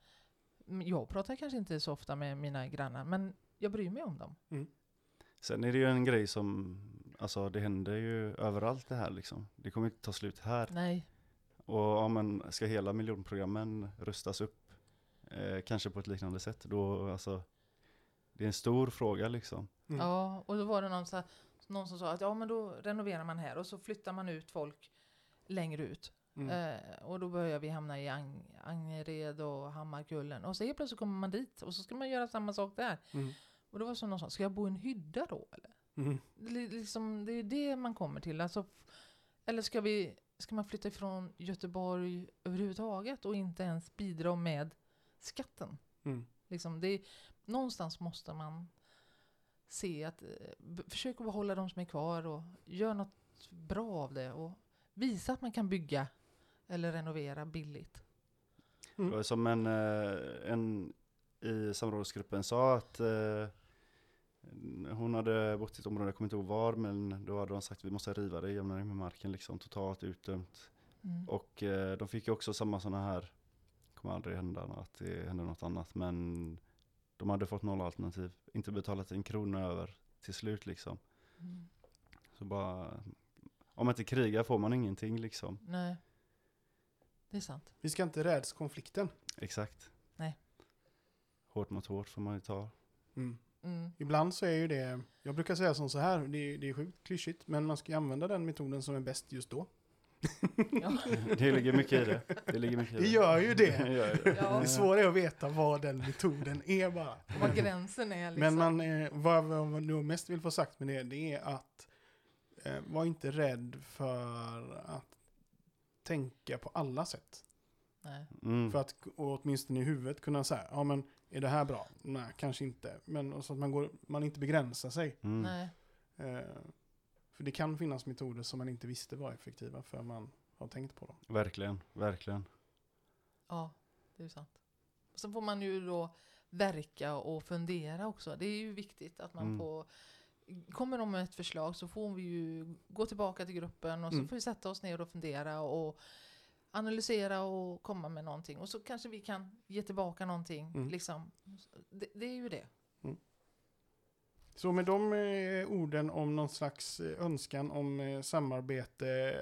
Mm, Jag pratar kanske inte så ofta med mina grannar, men jag bryr mig om dem. Sen är det ju en grej som, alltså det händer ju överallt det här liksom. Det kommer inte ta slut här. Nej, Och ja, men ska hela miljonprogrammen rustas upp, eh, kanske på ett liknande sätt, då alltså, det är en stor fråga liksom. Mm. Ja, och då var det någon, så, någon som sa att ja, men då renoverar man här och så flyttar man ut folk längre ut. Mm. Eh, och då börjar vi hamna i Ang Angered och Hammarkullen. Och så helt plötsligt kommer man dit och så ska man göra samma sak där. Mm. Och det var som någon sa, ska jag bo i en hydda då eller? Mm. Det, är liksom, det är det man kommer till. Alltså, eller ska, vi, ska man flytta ifrån Göteborg överhuvudtaget och inte ens bidra med skatten? Mm. Liksom, det är, någonstans måste man se att, eh, försök att behålla de som är kvar och gör något bra av det och visa att man kan bygga eller renovera billigt. Det var som en, eh, en i samrådsgruppen sa att eh, hon hade bott i ett område, jag kommer inte ihåg var, men då hade de sagt att vi måste riva det, jämna det med marken liksom, totalt utdömt. Mm. Och eh, de fick ju också samma sådana här, kommer aldrig hända att det händer något annat, men de hade fått noll alternativ, inte betalat en krona över till slut liksom. Mm. Så bara, om man inte krigar får man ingenting liksom. Nej, det är sant. Vi ska inte räds konflikten. Exakt. Nej. Hårt mot hårt får man ju ta. Mm. Mm. Ibland så är ju det, jag brukar säga som så här, det är, det är sjukt klyschigt, men man ska ju använda den metoden som är bäst just då. Ja. Det ligger mycket i det. Det, ligger mycket i Det gör ju det. Det gör ju det. Ja. Det svåra är att veta vad den metoden är bara. Vad gränsen är liksom. Men man, eh, vad, vad man nog mest vill få sagt med det, det är att eh, var inte rädd för att tänka på alla sätt. Nej. Mm. För att åtminstone i huvudet kunna säga, ja men är det här bra? Nej, kanske inte. Men så att man, går, man inte begränsar sig. Mm. Nej. Eh, för det kan finnas metoder som man inte visste var effektiva för man har tänkt på dem. Verkligen, verkligen. Ja, det är ju sant. så får man ju då verka och fundera också. Det är ju viktigt att man Mm. får Kommer de med ett förslag så får vi ju gå tillbaka till gruppen och så Mm. får vi sätta oss ner och fundera och analysera och komma med någonting. Och så kanske vi kan ge tillbaka någonting. Mm. Liksom. Det, det är ju det. Så med de eh, orden om någon slags eh, önskan om eh, samarbete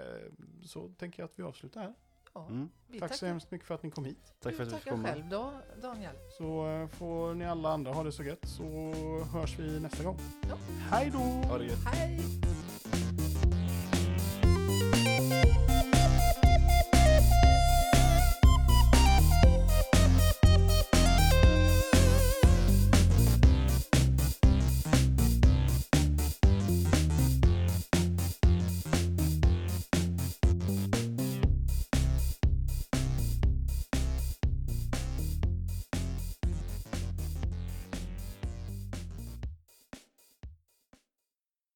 så tänker jag att vi avslutar här. Ja, Mm. vi Tack så tackar- hemskt mycket för att ni kom hit. Tack för att du du fick komma. själv då, Daniel. Så eh, får ni alla andra ha det så gött så hörs vi nästa gång. Ja. Hej då! Ha det gött. Hej!